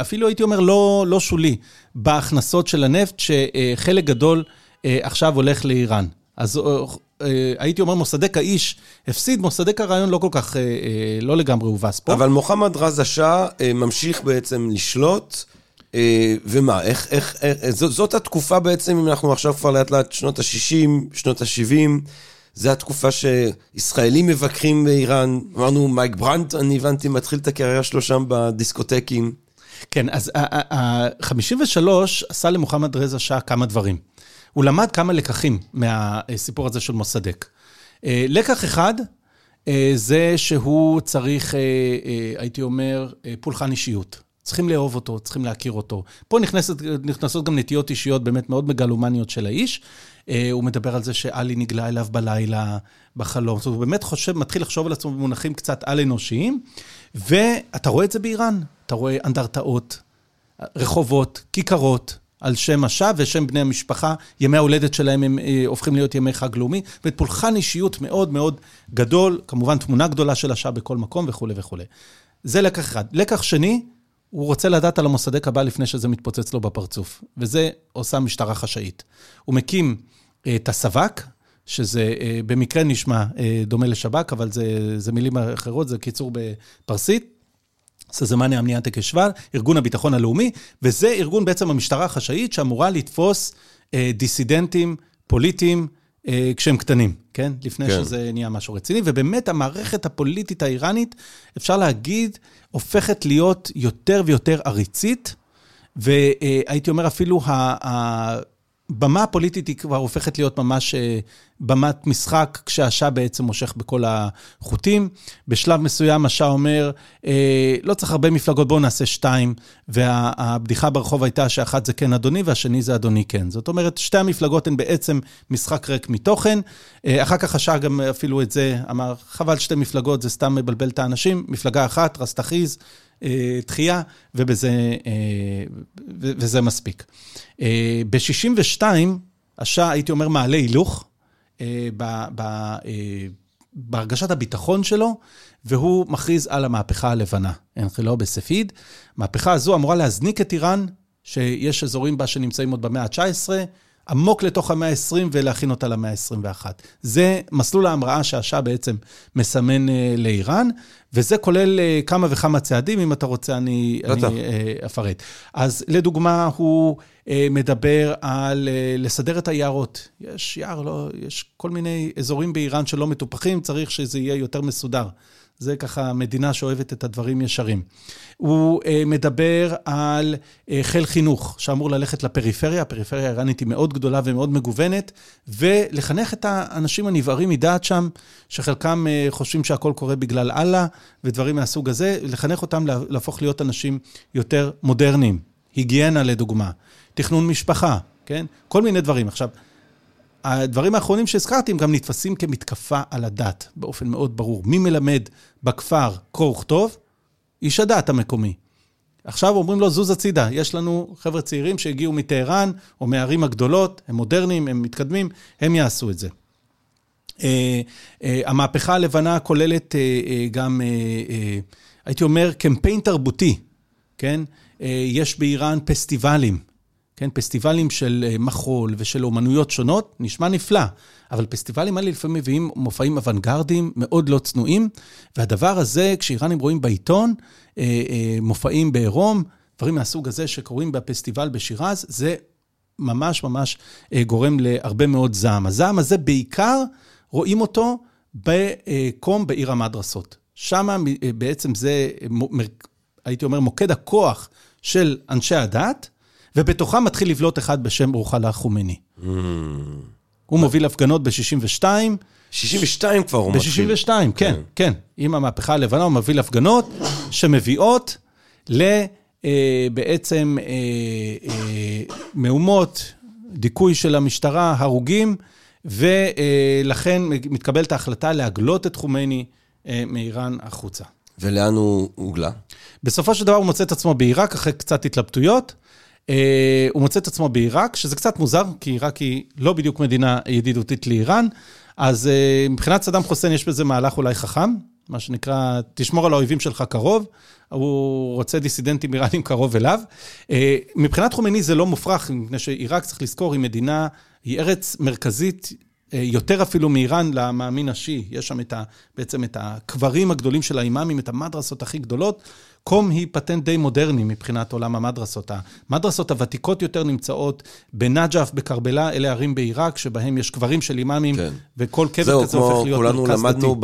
אפילו הייתי אומר, לא, לא שולי, בהכנסות של הנפט, שחלק גדול עכשיו הולך לאיראן. אז הייתי אומר, מוסדק האיש הפסיד, מוסדק הרעיון לא כל כך, לא לגמרי הובס פה. אבל מוחמד רז השאה ממשיך בעצם לשלוט. ומה, איך, איך, איך זאת, זאת התקופה בעצם, אם אנחנו עכשיו כבר לאט לאט שנות ה-60, שנות ה-70, זו התקופה שישראלים מבקרים באיראן. אמרנו, מייק ברנט, אני הבנתי, מתחיל את הקריירה שלו שם בדיסקוטקים. כן, אז ה-53 עשה למוחמד רזה שאה כמה דברים. הוא למד כמה לקחים מהסיפור הזה של מוסדק. לקח אחד, זה שהוא צריך, הייתי אומר, פולחן אישיות. צריכים לאהוב אותו, צריכים להכיר אותו. פה נכנסת, נכנסות גם נטיות אישיות באמת מאוד מגלומניות של האיש. הוא מדבר על זה שאלי נגלה אליו בלילה, בחלום. זאת אומרת, הוא באמת חושב, מתחיל לחשוב על עצמו במונחים קצת על-אנושיים. ואתה רואה את זה באיראן. אתה רואה אנדרטאות, רחובות, כיכרות. על שם השאה ושם בני המשפחה, ימי ההולדת שלהם הם אה, הופכים להיות ימי חג לאומי, ופולחן אישיות מאוד מאוד גדול, כמובן תמונה גדולה של השאה בכל מקום וכולי וכולי. זה לקח אחד. לקח שני, הוא רוצה לדעת על המוסדק הבא לפני שזה מתפוצץ לו בפרצוף, וזה עושה משטרה חשאית. הוא מקים אה, את הסב"כ, שזה אה, במקרה נשמע אה, דומה לשב"כ, אבל זה, זה מילים אחרות, זה קיצור בפרסית. סזמניה אמניאנטה כשב"ל, ארגון הביטחון הלאומי, וזה ארגון בעצם המשטרה החשאית שאמורה לתפוס אה, דיסידנטים פוליטיים אה, כשהם קטנים, כן? לפני כן. שזה נהיה משהו רציני, ובאמת המערכת הפוליטית האיראנית, אפשר להגיד, הופכת להיות יותר ויותר עריצית, והייתי אומר אפילו, הבמה הפוליטית היא כבר הופכת להיות ממש אה, במת משחק, כשהשאה בעצם מושך בכל החוטים. בשלב מסוים השאה אומר, אה, לא צריך הרבה מפלגות, בואו נעשה שתיים. והבדיחה ברחוב הייתה שאחת זה כן אדוני והשני זה אדוני כן. זאת אומרת, שתי המפלגות הן בעצם משחק ריק מתוכן. אה, אחר כך השאה גם אפילו את זה אמר, חבל שתי מפלגות, זה סתם מבלבל את האנשים. מפלגה אחת, רסטחיז. דחייה, ובזה, וזה מספיק. ב-62, השאה, הייתי אומר, מעלה הילוך בהרגשת הביטחון שלו, והוא מכריז על המהפכה הלבנה, אנחילו בספיד. המהפכה הזו אמורה להזניק את איראן, שיש אזורים בה שנמצאים עוד במאה ה-19, עמוק לתוך המאה ה-20 ולהכין אותה למאה ה-21. זה מסלול ההמראה שהשאה בעצם מסמן לאיראן, וזה כולל כמה וכמה צעדים, אם אתה רוצה, אני, אני אפרט. אז לדוגמה, הוא מדבר על לסדר את היערות. יש יער, לא, יש כל מיני אזורים באיראן שלא מטופחים, צריך שזה יהיה יותר מסודר. זה ככה מדינה שאוהבת את הדברים ישרים. הוא מדבר על חיל חינוך שאמור ללכת לפריפריה, הפריפריה האיראנית היא מאוד גדולה ומאוד מגוונת, ולחנך את האנשים הנבערים מדעת שם, שחלקם חושבים שהכל קורה בגלל אללה, ודברים מהסוג הזה, לחנך אותם להפוך להיות אנשים יותר מודרניים. היגיינה לדוגמה, תכנון משפחה, כן? כל מיני דברים. עכשיו, הדברים האחרונים שהזכרתי הם גם נתפסים כמתקפה על הדת, באופן מאוד ברור. מי מלמד בכפר קרוא וכתוב? איש הדת המקומי. עכשיו אומרים לו, זוז הצידה, יש לנו חבר'ה צעירים שהגיעו מטהרן, או מהערים הגדולות, הם מודרניים, הם מתקדמים, הם יעשו את זה. Uh, uh, המהפכה הלבנה כוללת uh, uh, גם, uh, uh, הייתי אומר, קמפיין תרבותי, כן? Uh, יש באיראן פסטיבלים. כן, פסטיבלים של מחול ושל אומנויות שונות, נשמע נפלא, אבל פסטיבלים האלה לפעמים מביאים מופעים אוונגרדיים מאוד לא צנועים, והדבר הזה, כשאיראנים רואים בעיתון, מופעים בעירום, דברים מהסוג הזה שקורים בפסטיבל בשירז, זה ממש ממש גורם להרבה מאוד זעם. הזעם הזה בעיקר רואים אותו בקום בעיר המדרסות. שם בעצם זה, הייתי אומר, מוקד הכוח של אנשי הדת, ובתוכם מתחיל לבלוט אחד בשם רוחלה חומני. Mm. הוא מוביל הפגנות ב-62. 62 כבר הוא מתחיל. ב-62, כן, כן, כן. עם המהפכה הלבנה הוא מוביל הפגנות שמביאות לבעצם אה, אה, מהומות, דיכוי של המשטרה, הרוגים, ולכן מתקבלת ההחלטה להגלות את חומני אה, מאיראן החוצה. ולאן הוא הוגלה? בסופו של דבר הוא מוצא את עצמו בעיראק אחרי קצת התלבטויות. Uh, הוא מוצא את עצמו בעיראק, שזה קצת מוזר, כי עיראק היא לא בדיוק מדינה ידידותית לאיראן, אז uh, מבחינת סדאם חוסיין יש בזה מהלך אולי חכם, מה שנקרא, תשמור על האויבים שלך קרוב, הוא רוצה דיסידנטים איראנים קרוב אליו. Uh, מבחינת חומני זה לא מופרך, מפני שעיראק, צריך לזכור, היא מדינה, היא ארץ מרכזית יותר אפילו מאיראן למאמין השיעי. יש שם את ה, בעצם את הקברים הגדולים של האימאמים, את המדרסות הכי גדולות. קום היא פטנט די מודרני מבחינת עולם המדרסות. המדרסות הוותיקות יותר נמצאות בנג'ף, בקרבלה, אלה ערים בעיראק, שבהם יש קברים של אימאמים, כן. וכל קבר כזה הופך להיות מרכז דתי. זהו, כולנו למדנו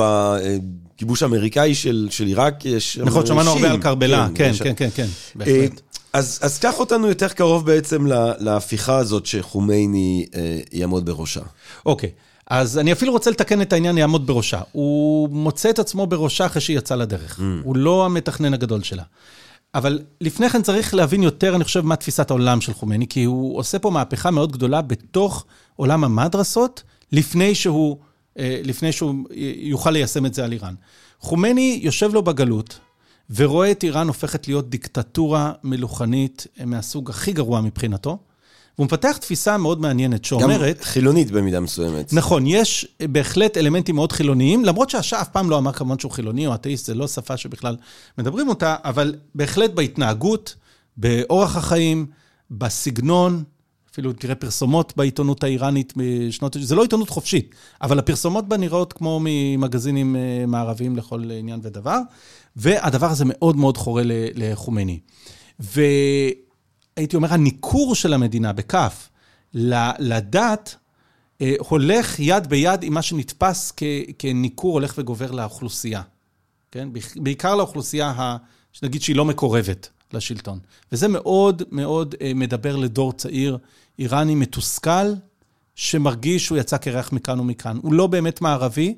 בכיבוש האמריקאי של, של עיראק, יש... נכון, שמענו הרבה על קרבלה, כן, כן, כן, כן, כן, בהחלט. אז, אז קח אותנו יותר קרוב בעצם להפיכה הזאת שחומייני אה, יעמוד בראשה. אוקיי. אז אני אפילו רוצה לתקן את העניין, יעמוד בראשה. הוא מוצא את עצמו בראשה אחרי שהיא יצאה לדרך. Mm. הוא לא המתכנן הגדול שלה. אבל לפני כן צריך להבין יותר, אני חושב, מה תפיסת העולם של חומני, כי הוא עושה פה מהפכה מאוד גדולה בתוך עולם המדרסות, לפני שהוא, אה, לפני שהוא יוכל ליישם את זה על איראן. חומני יושב לו בגלות, ורואה את איראן הופכת להיות דיקטטורה מלוכנית מהסוג הכי גרוע מבחינתו. והוא מפתח תפיסה מאוד מעניינת שאומרת... גם חילונית במידה מסוימת. נכון, יש בהחלט אלמנטים מאוד חילוניים, למרות שהשעה אף פעם לא אמר כמובן שהוא חילוני או אתאיסט, זה לא שפה שבכלל מדברים אותה, אבל בהחלט בהתנהגות, באורח החיים, בסגנון, אפילו תראה פרסומות בעיתונות האיראנית משנות... זה לא עיתונות חופשית, אבל הפרסומות בה נראות כמו ממגזינים אה, מערביים לכל עניין ודבר, והדבר הזה מאוד מאוד חורה לחומני. ו... הייתי אומר, הניכור של המדינה, בכף, לדת, אה, הולך יד ביד עם מה שנתפס כניכור הולך וגובר לאוכלוסייה. כן? בעיקר לאוכלוסייה, שנגיד שהיא לא מקורבת לשלטון. וזה מאוד מאוד אה, מדבר לדור צעיר איראני מתוסכל, שמרגיש שהוא יצא קרח מכאן ומכאן. הוא לא באמת מערבי,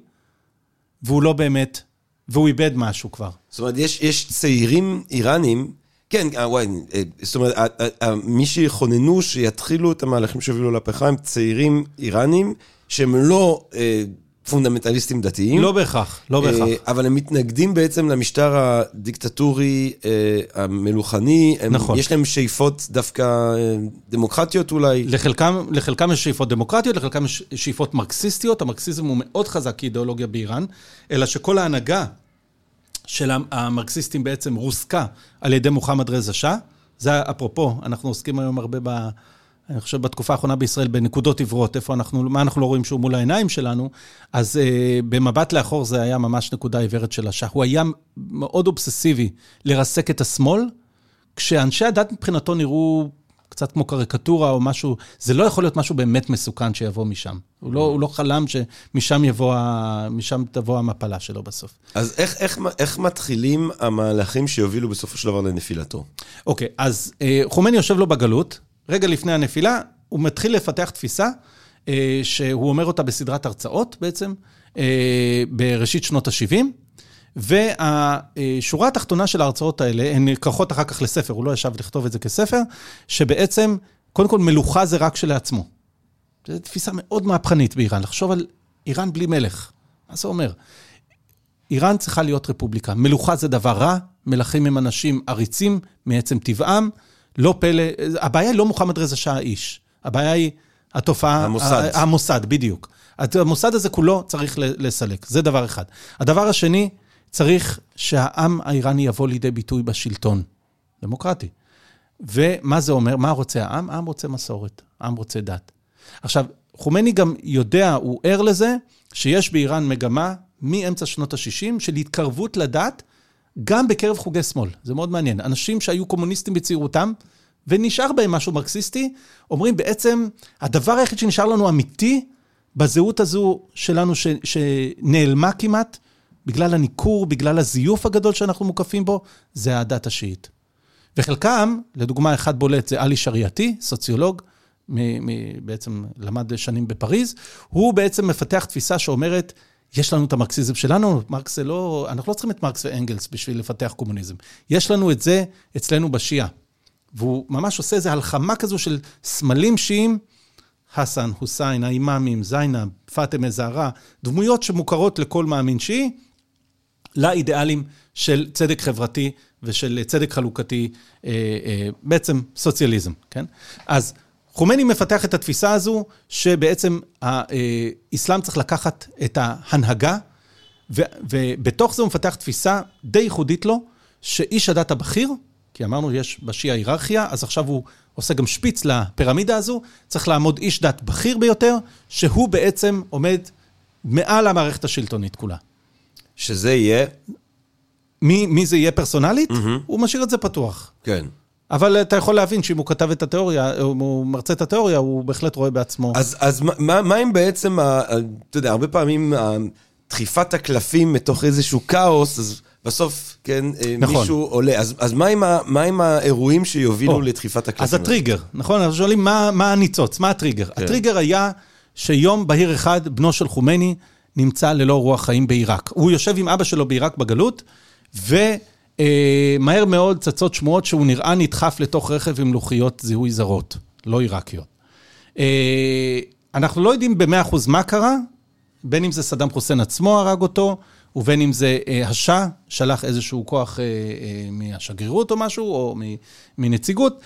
והוא לא באמת, והוא איבד משהו כבר. זאת אומרת, יש, יש צעירים איראנים, כן, אה, וואי, אה, זאת אומרת, אה, מי שיכוננו שיתחילו את המהלכים שהובילו לפכה הם צעירים איראנים, שהם לא פונדמנטליסטים דתיים. לא בהכרח, לא בהכרח. אבל הם מתנגדים בעצם למשטר הדיקטטורי, המלוכני. הם, נכון. יש להם שאיפות דווקא דמוקרטיות אולי. לחלקם, לחלקם יש שאיפות דמוקרטיות, לחלקם יש שאיפות מרקסיסטיות. המרקסיזם הוא מאוד חזק כאידיאולוגיה באיראן, אלא שכל ההנהגה של המרקסיסטים בעצם רוסקה על ידי מוחמד רזה שאה. זה אפרופו, אנחנו עוסקים היום הרבה ב... אני חושב בתקופה האחרונה בישראל, בנקודות עיוורות, איפה אנחנו, מה אנחנו לא רואים שהוא מול העיניים שלנו, אז אה, במבט לאחור זה היה ממש נקודה עיוורת של השאה. הוא היה מאוד אובססיבי לרסק את השמאל, כשאנשי הדת מבחינתו נראו קצת כמו קריקטורה או משהו, זה לא יכול להיות משהו באמת מסוכן שיבוא משם. הוא לא, הוא לא חלם שמשם יבוא, ה- משם תבוא המפלה שלו בסוף. אז איך, איך, איך מתחילים המהלכים שיובילו בסופו של דבר לנפילתו? אוקיי, אז אה, חומני יושב לו בגלות, רגע לפני הנפילה, הוא מתחיל לפתח תפיסה אה, שהוא אומר אותה בסדרת הרצאות בעצם, אה, בראשית שנות ה-70, והשורה התחתונה של ההרצאות האלה, הן נלקחות אחר כך לספר, הוא לא ישב לכתוב את זה כספר, שבעצם, קודם כל, מלוכה זה רק כשלעצמו. זו תפיסה מאוד מהפכנית באיראן, לחשוב על איראן בלי מלך. מה זה אומר? איראן צריכה להיות רפובליקה. מלוכה זה דבר רע, מלכים הם אנשים עריצים מעצם טבעם. לא פלא, הבעיה היא לא מוחמד רזה שאה האיש, הבעיה היא התופעה... המוסד. המוסד, בדיוק. המוסד הזה כולו צריך לסלק, זה דבר אחד. הדבר השני, צריך שהעם האיראני יבוא לידי ביטוי בשלטון. דמוקרטי. ומה זה אומר? מה רוצה העם? העם רוצה מסורת, העם רוצה דת. עכשיו, חומני גם יודע, הוא ער לזה, שיש באיראן מגמה מאמצע שנות ה-60 של התקרבות לדת, גם בקרב חוגי שמאל. זה מאוד מעניין. אנשים שהיו קומוניסטים בצעירותם, ונשאר בהם משהו מרקסיסטי, אומרים בעצם, הדבר היחיד שנשאר לנו אמיתי בזהות הזו שלנו, ש, שנעלמה כמעט, בגלל הניכור, בגלל הזיוף הגדול שאנחנו מוקפים בו, זה הדת השיעית. וחלקם, לדוגמה, אחד בולט זה עלי שריעתי, סוציולוג, מ- מ- בעצם למד שנים בפריז, הוא בעצם מפתח תפיסה שאומרת, יש לנו את המרקסיזם שלנו, מרקס זה לא, אנחנו לא צריכים את מרקס ואנגלס בשביל לפתח קומוניזם. יש לנו את זה אצלנו בשיעה. והוא ממש עושה איזו הלחמה כזו של סמלים שיעים, חסן, חוסיין, האימאמים, זיינב, פאטמה זהרה, דמויות שמוכרות לכל מאמין שיעי, לאידיאלים של צדק חברתי ושל צדק חלוקתי, אה, אה, בעצם סוציאליזם, כן? אז חומני מפתח את התפיסה הזו, שבעצם האסלאם צריך לקחת את ההנהגה, ובתוך זה הוא מפתח תפיסה די ייחודית לו, שאיש הדת הבכיר, כי אמרנו, יש בשיעה היררכיה, אז עכשיו הוא עושה גם שפיץ לפירמידה הזו, צריך לעמוד איש דת בכיר ביותר, שהוא בעצם עומד מעל המערכת השלטונית כולה. שזה יהיה, מי, מי זה יהיה פרסונלית? Mm-hmm. הוא משאיר את זה פתוח. כן. אבל אתה יכול להבין שאם הוא כתב את התיאוריה, או הוא מרצה את התיאוריה, הוא בהחלט רואה בעצמו. אז, אז מה- מה, אם בעצם, אתה יודע, הרבה פעמים דחיפת הקלפים מתוך איזשהו כאוס, אז בסוף, כן, אה, נכון. מישהו עולה. אז, אז מה, עם ה, מה עם האירועים שיובילו או, לדחיפת הקלפים? אז הטריגר, נכון? אנחנו שואלים מה, מה הניצוץ, מה הטריגר? כן. הטריגר היה שיום בהיר אחד, בנו של חומני נמצא ללא רוח חיים בעיראק. הוא יושב עם אבא שלו בעיראק בגלות, ומהר מאוד צצות שמועות שהוא נראה נדחף לתוך רכב עם לוחיות זיהוי זרות, לא עיראקיות. אה, אנחנו לא יודעים במאה אחוז מה קרה, בין אם זה סדאם חוסיין עצמו הרג אותו, ובין אם זה אה, השאה, שלח איזשהו כוח אה, מהשגרירות או משהו, או מנציגות.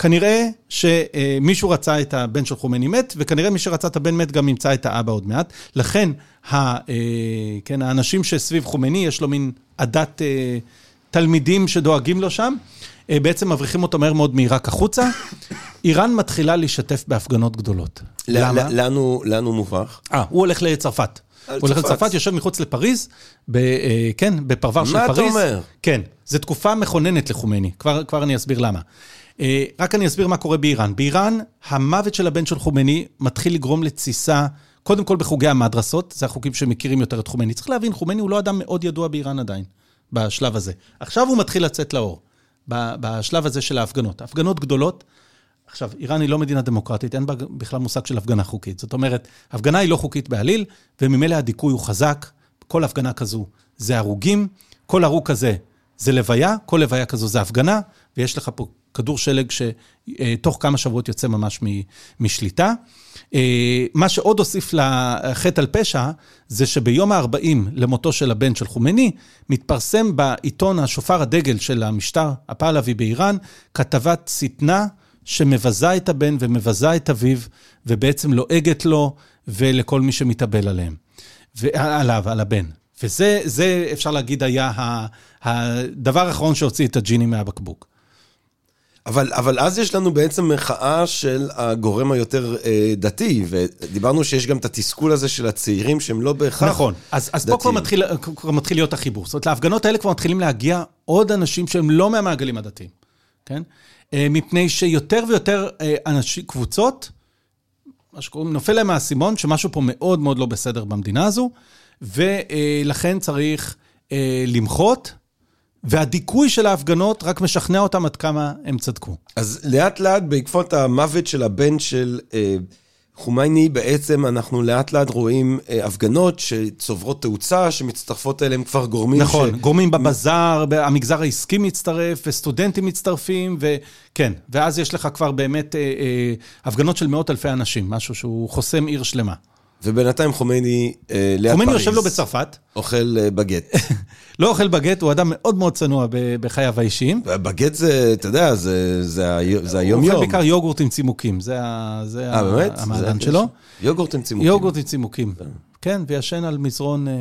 אה, כנראה שמישהו רצה את הבן של חומני מת, וכנראה מי שרצה את הבן מת גם ימצא את האבא עוד מעט. לכן, ה, אה, כן, האנשים שסביב חומני, יש לו מין עדת אה, תלמידים שדואגים לו שם, אה, בעצם מבריחים אותו מהר מאוד מעיראק החוצה. איראן מתחילה להשתתף בהפגנות גדולות. למה? ל- לאן הוא- לאן הוא מוברח? אה, הוא הולך לצרפת. הוא הולך צרפת. לצרפת, יושב מחוץ לפריז, ב, כן, בפרבר של מה אתה פריז. אומר? כן, זו תקופה מכוננת לחומני, כבר, כבר אני אסביר למה. אה, רק אני אסביר מה קורה באיראן. באיראן, המוות של הבן של חומני מתחיל לגרום לתסיסה, קודם כל בחוגי המדרסות, זה החוקים שמכירים יותר את חומני. צריך להבין, חומני הוא לא אדם מאוד ידוע באיראן עדיין, בשלב הזה. עכשיו הוא מתחיל לצאת לאור. בשלב הזה של ההפגנות. הפגנות גדולות, עכשיו, איראן היא לא מדינה דמוקרטית, אין בה בכלל מושג של הפגנה חוקית. זאת אומרת, הפגנה היא לא חוקית בעליל, וממילא הדיכוי הוא חזק. כל הפגנה כזו זה הרוגים, כל הרוג כזה זה לוויה, כל לוויה כזו זה הפגנה, ויש לך פה כדור שלג שתוך כמה שבועות יוצא ממש משליטה. אה, מה שעוד הוסיף לחטא על פשע, זה שביום ה-40 למותו של הבן של חומני, מתפרסם בעיתון השופר הדגל של המשטר הפעלבי באיראן, כתבת שטנה שמבזה את הבן ומבזה את אביו, ובעצם לועגת לו ולכל מי שמתאבל עליהם. ועליו, על הבן. וזה, זה, אפשר להגיד, היה הדבר האחרון שהוציא את הג'יני מהבקבוק. אבל, אבל אז יש לנו בעצם מחאה של הגורם היותר אה, דתי, ודיברנו שיש גם את התסכול הזה של הצעירים שהם לא בהכרח נכון, אז, אז פה כבר מתחיל, כבר מתחיל להיות החיבור. זאת אומרת, להפגנות האלה כבר מתחילים להגיע עוד אנשים שהם לא מהמעגלים הדתיים, כן? אה, מפני שיותר ויותר אה, אנשים, קבוצות, מה שקוראים, נופל להם האסימון, שמשהו פה מאוד מאוד לא בסדר במדינה הזו, ולכן צריך אה, למחות. והדיכוי של ההפגנות רק משכנע אותם עד כמה הם צדקו. אז לאט לאט, בעקבות המוות של הבן של אה, חומייני, בעצם אנחנו לאט לאט רואים אה, הפגנות שצוברות תאוצה, שמצטרפות אליהם כבר גורמים נכון, ש... גורמים בבזאר, המגזר העסקי מצטרף, וסטודנטים מצטרפים, וכן, ואז יש לך כבר באמת אה, אה, הפגנות של מאות אלפי אנשים, משהו שהוא חוסם עיר שלמה. ובינתיים חומייני אה, ליד פריז. חומייני יושב לו בצרפת. אוכל אה, בגט. לא אוכל בגט, הוא אדם מאוד מאוד צנוע בחייו האישיים. בגט זה, אתה יודע, זה, זה, זה היום-יום. הוא אוכל בעיקר יוגורט עם צימוקים, זה, זה 아, באמת? המעדן שלו. יוגורט עם צימוקים. יוגורט עם צימוקים. כן, וישן על מזרון אה,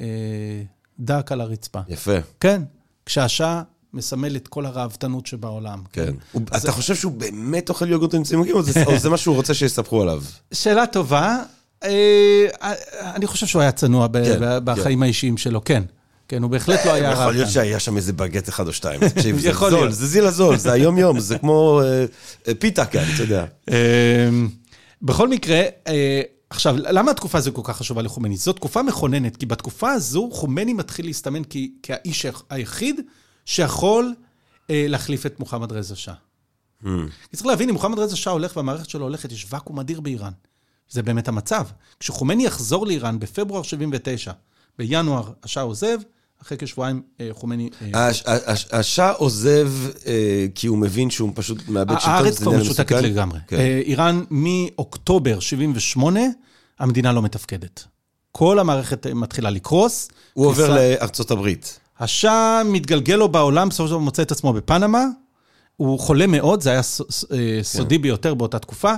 אה, דק על הרצפה. יפה. כן, כשהשעה מסמל את כל הראוותנות שבעולם. כן. הוא, אתה. חושב שהוא באמת אוכל יוגורט עם צימוקים, או זה, או זה מה שהוא רוצה שיספרו עליו? שאלה טובה. אה, אני חושב שהוא היה צנוע כן, בחיים כן. האישיים שלו, כן. כן, הוא בהחלט לא היה רע. יכול להיות שהיה שם איזה בגט אחד או שתיים. תקשיב, זה זול, זה זיל הזול, זה היום-יום, זה כמו אה, פיתה כאן, אתה יודע. אמ, בכל מקרה, אה, עכשיו, למה התקופה הזו כל כך חשובה לחומני? זו תקופה מכוננת, כי בתקופה הזו חומני מתחיל להסתמן כאיש היחיד שיכול להחליף את מוחמד רזה שאה. Hmm. צריך להבין, אם מוחמד רזה שאה הולך והמערכת שלו הולכת, יש ואקום אדיר באיראן. זה באמת המצב. כשחומני יחזור לאיראן בפברואר 79, בינואר השאה עוזב, אחרי כשבועיים אה, חומני... אה, השאה עוזב אה, כי הוא מבין שהוא פשוט מאבד שלטון, הארץ כבר משותקת לגמרי. כן. איראן מאוקטובר 78, המדינה לא מתפקדת. כל המערכת מתחילה לקרוס. הוא עובר לארצות הברית. השאה מתגלגל לו בעולם, בסופו של דבר מוצא את עצמו בפנמה. הוא חולה מאוד, זה היה סודי כן. ביותר באותה תקופה.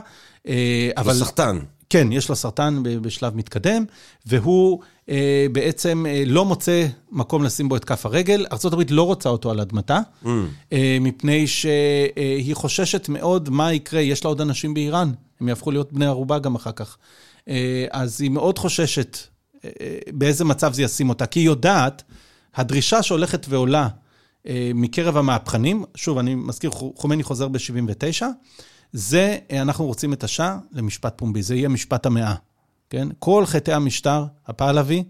אבל... הוא סחטן. כן, יש לו סרטן בשלב מתקדם, והוא אה, בעצם אה, לא מוצא מקום לשים בו את כף הרגל. ארה"ב לא רוצה אותו על אדמתה, mm. אה, מפני שהיא חוששת מאוד מה יקרה, יש לה עוד אנשים באיראן, הם יהפכו להיות בני ערובה גם אחר כך. אה, אז היא מאוד חוששת אה, באיזה מצב זה ישים אותה, כי היא יודעת, הדרישה שהולכת ועולה אה, מקרב המהפכנים, שוב, אני מזכיר, חומני חוזר ב-79', זה, אה, אנחנו רוצים את השעה למשפט פומבי, זה יהיה משפט המאה, כן? כל חטאי המשטר הפעלבי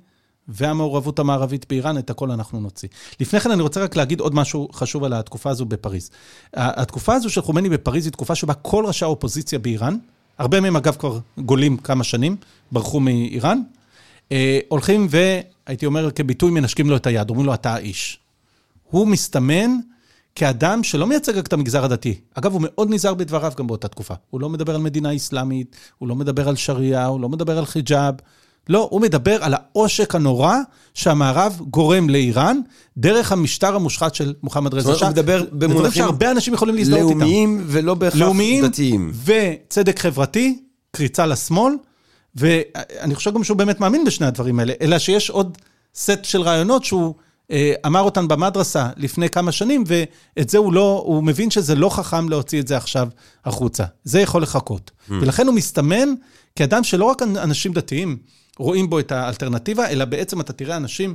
והמעורבות המערבית באיראן, את הכל אנחנו נוציא. לפני כן אני רוצה רק להגיד עוד משהו חשוב על התקופה הזו בפריז. התקופה הזו של חומני בפריז היא תקופה שבה כל ראשי האופוזיציה באיראן, הרבה מהם אגב כבר גולים כמה שנים, ברחו מאיראן, אה, הולכים והייתי אומר כביטוי מנשקים לו את היד, אומרים לו אתה האיש. הוא מסתמן כאדם שלא מייצג רק את המגזר הדתי. אגב, הוא מאוד נזהר בדבריו גם באותה תקופה. הוא לא מדבר על מדינה אסלאמית, הוא לא מדבר על שריעה, הוא לא מדבר על חיג'אב. לא, הוא מדבר על העושק הנורא שהמערב גורם לאיראן דרך המשטר המושחת של מוחמד רזה שאה. הוא מדבר במונחים שהרבה אנשים יכולים להזדהות איתם. לאומיים ולא בהכרח לאומיים דתיים. וצדק חברתי, קריצה לשמאל, ואני חושב גם שהוא באמת מאמין בשני הדברים האלה, אלא שיש עוד סט של רעיונות שהוא... אה, אמר אותן במדרסה לפני כמה שנים, ואת זה הוא לא, הוא מבין שזה לא חכם להוציא את זה עכשיו החוצה. זה יכול לחכות. Mm. ולכן הוא מסתמן כאדם שלא רק אנשים דתיים רואים בו את האלטרנטיבה, אלא בעצם אתה תראה אנשים,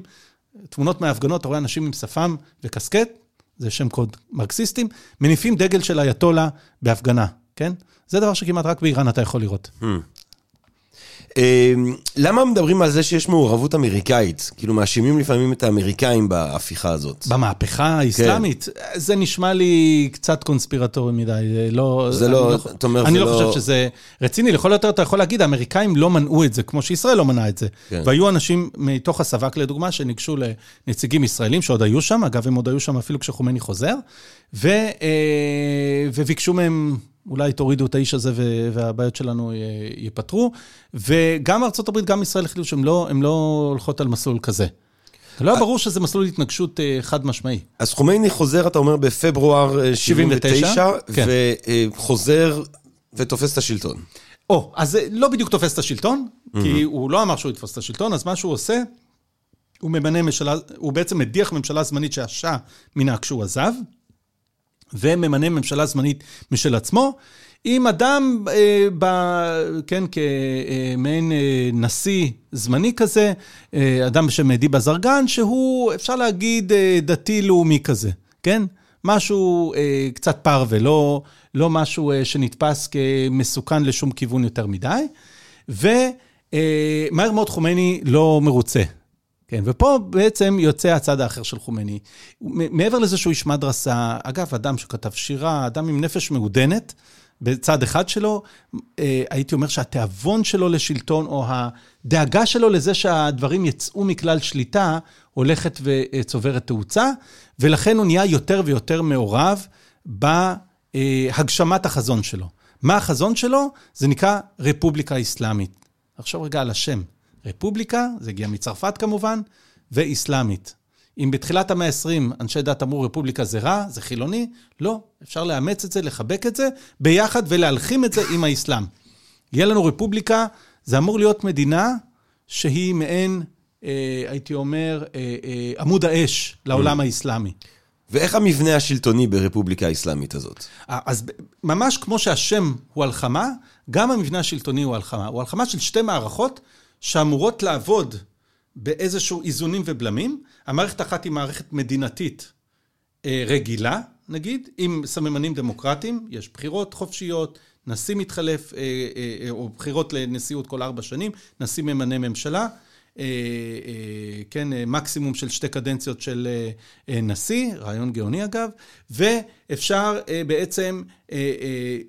תמונות מההפגנות, אתה רואה אנשים עם שפם וקסקט, זה שם קוד מרקסיסטים, מניפים דגל של אייתולה בהפגנה, כן? זה דבר שכמעט רק באיראן אתה יכול לראות. Mm. אה, למה מדברים על זה שיש מעורבות אמריקאית? כאילו, מאשימים לפעמים את האמריקאים בהפיכה הזאת. במהפכה האסלאמית? כן. זה נשמע לי קצת קונספירטורי מדי. לא... זה לא, לא, אתה אומר, זה לא... אני לא חושב שזה רציני. לכל יותר אתה יכול להגיד, האמריקאים לא מנעו את זה, כמו שישראל לא מנעה את זה. כן. והיו אנשים מתוך הסבק, לדוגמה, שניגשו לנציגים ישראלים שעוד היו שם, אגב, הם עוד היו שם אפילו כשחומני חוזר, ו, אה, וביקשו מהם... אולי תורידו את האיש הזה והבעיות שלנו ייפתרו. וגם ארה"ב, גם ישראל החליטו שהן לא, לא הולכות על מסלול כזה. לא היה ברור שזה מסלול התנגשות אה, חד משמעי. אז חומייני חוזר, אתה אומר, בפברואר 79, כן. וחוזר ותופס את השלטון. או, אז זה לא בדיוק תופס את השלטון, כי הוא לא אמר שהוא יתפוס את השלטון, אז מה שהוא עושה, הוא ממנה ממשלה, הוא בעצם מדיח ממשלה זמנית שעשה מן כשהוא עזב, וממנה ממשלה זמנית משל עצמו, עם אדם, אה, ב, כן, כמעין אה, נשיא זמני כזה, אה, אדם בשם דיבה זרגן, שהוא, אפשר להגיד, אה, דתי-לאומי כזה, כן? משהו אה, קצת פרווה, לא, לא משהו אה, שנתפס כמסוכן לשום כיוון יותר מדי. ומהר אה, מאוד חומייני לא מרוצה כן, ופה בעצם יוצא הצד האחר של חומני. מעבר לזה שהוא איש מדרסה, אגב, אדם שכתב שירה, אדם עם נפש מעודנת, בצד אחד שלו, אה, הייתי אומר שהתיאבון שלו לשלטון, או הדאגה שלו לזה שהדברים יצאו מכלל שליטה, הולכת וצוברת תאוצה, ולכן הוא נהיה יותר ויותר מעורב בהגשמת החזון שלו. מה החזון שלו? זה נקרא רפובליקה אסלאמית. עכשיו רגע על השם. רפובליקה, זה הגיע מצרפת כמובן, ואיסלאמית. אם בתחילת המאה ה-20 אנשי דת אמרו רפובליקה זה רע, זה חילוני, לא, אפשר לאמץ את זה, לחבק את זה, ביחד ולהלחים את זה עם האסלאם. יהיה לנו רפובליקה, זה אמור להיות מדינה שהיא מעין, אה, הייתי אומר, אה, אה, עמוד האש לעולם mm. האסלאמי. ואיך המבנה השלטוני ברפובליקה האסלאמית הזאת? אז ממש כמו שהשם הוא הלחמה, גם המבנה השלטוני הוא הלחמה. הוא הלחמה של שתי מערכות שאמורות לעבוד באיזשהו איזונים ובלמים. המערכת האחת היא מערכת מדינתית אה, רגילה, נגיד, עם סממנים דמוקרטיים, יש בחירות חופשיות, נשיא מתחלף, אה, אה, או בחירות לנשיאות כל ארבע שנים, נשיא ממנה ממשלה. כן, מקסימום של שתי קדנציות של נשיא, רעיון גאוני אגב, ואפשר בעצם,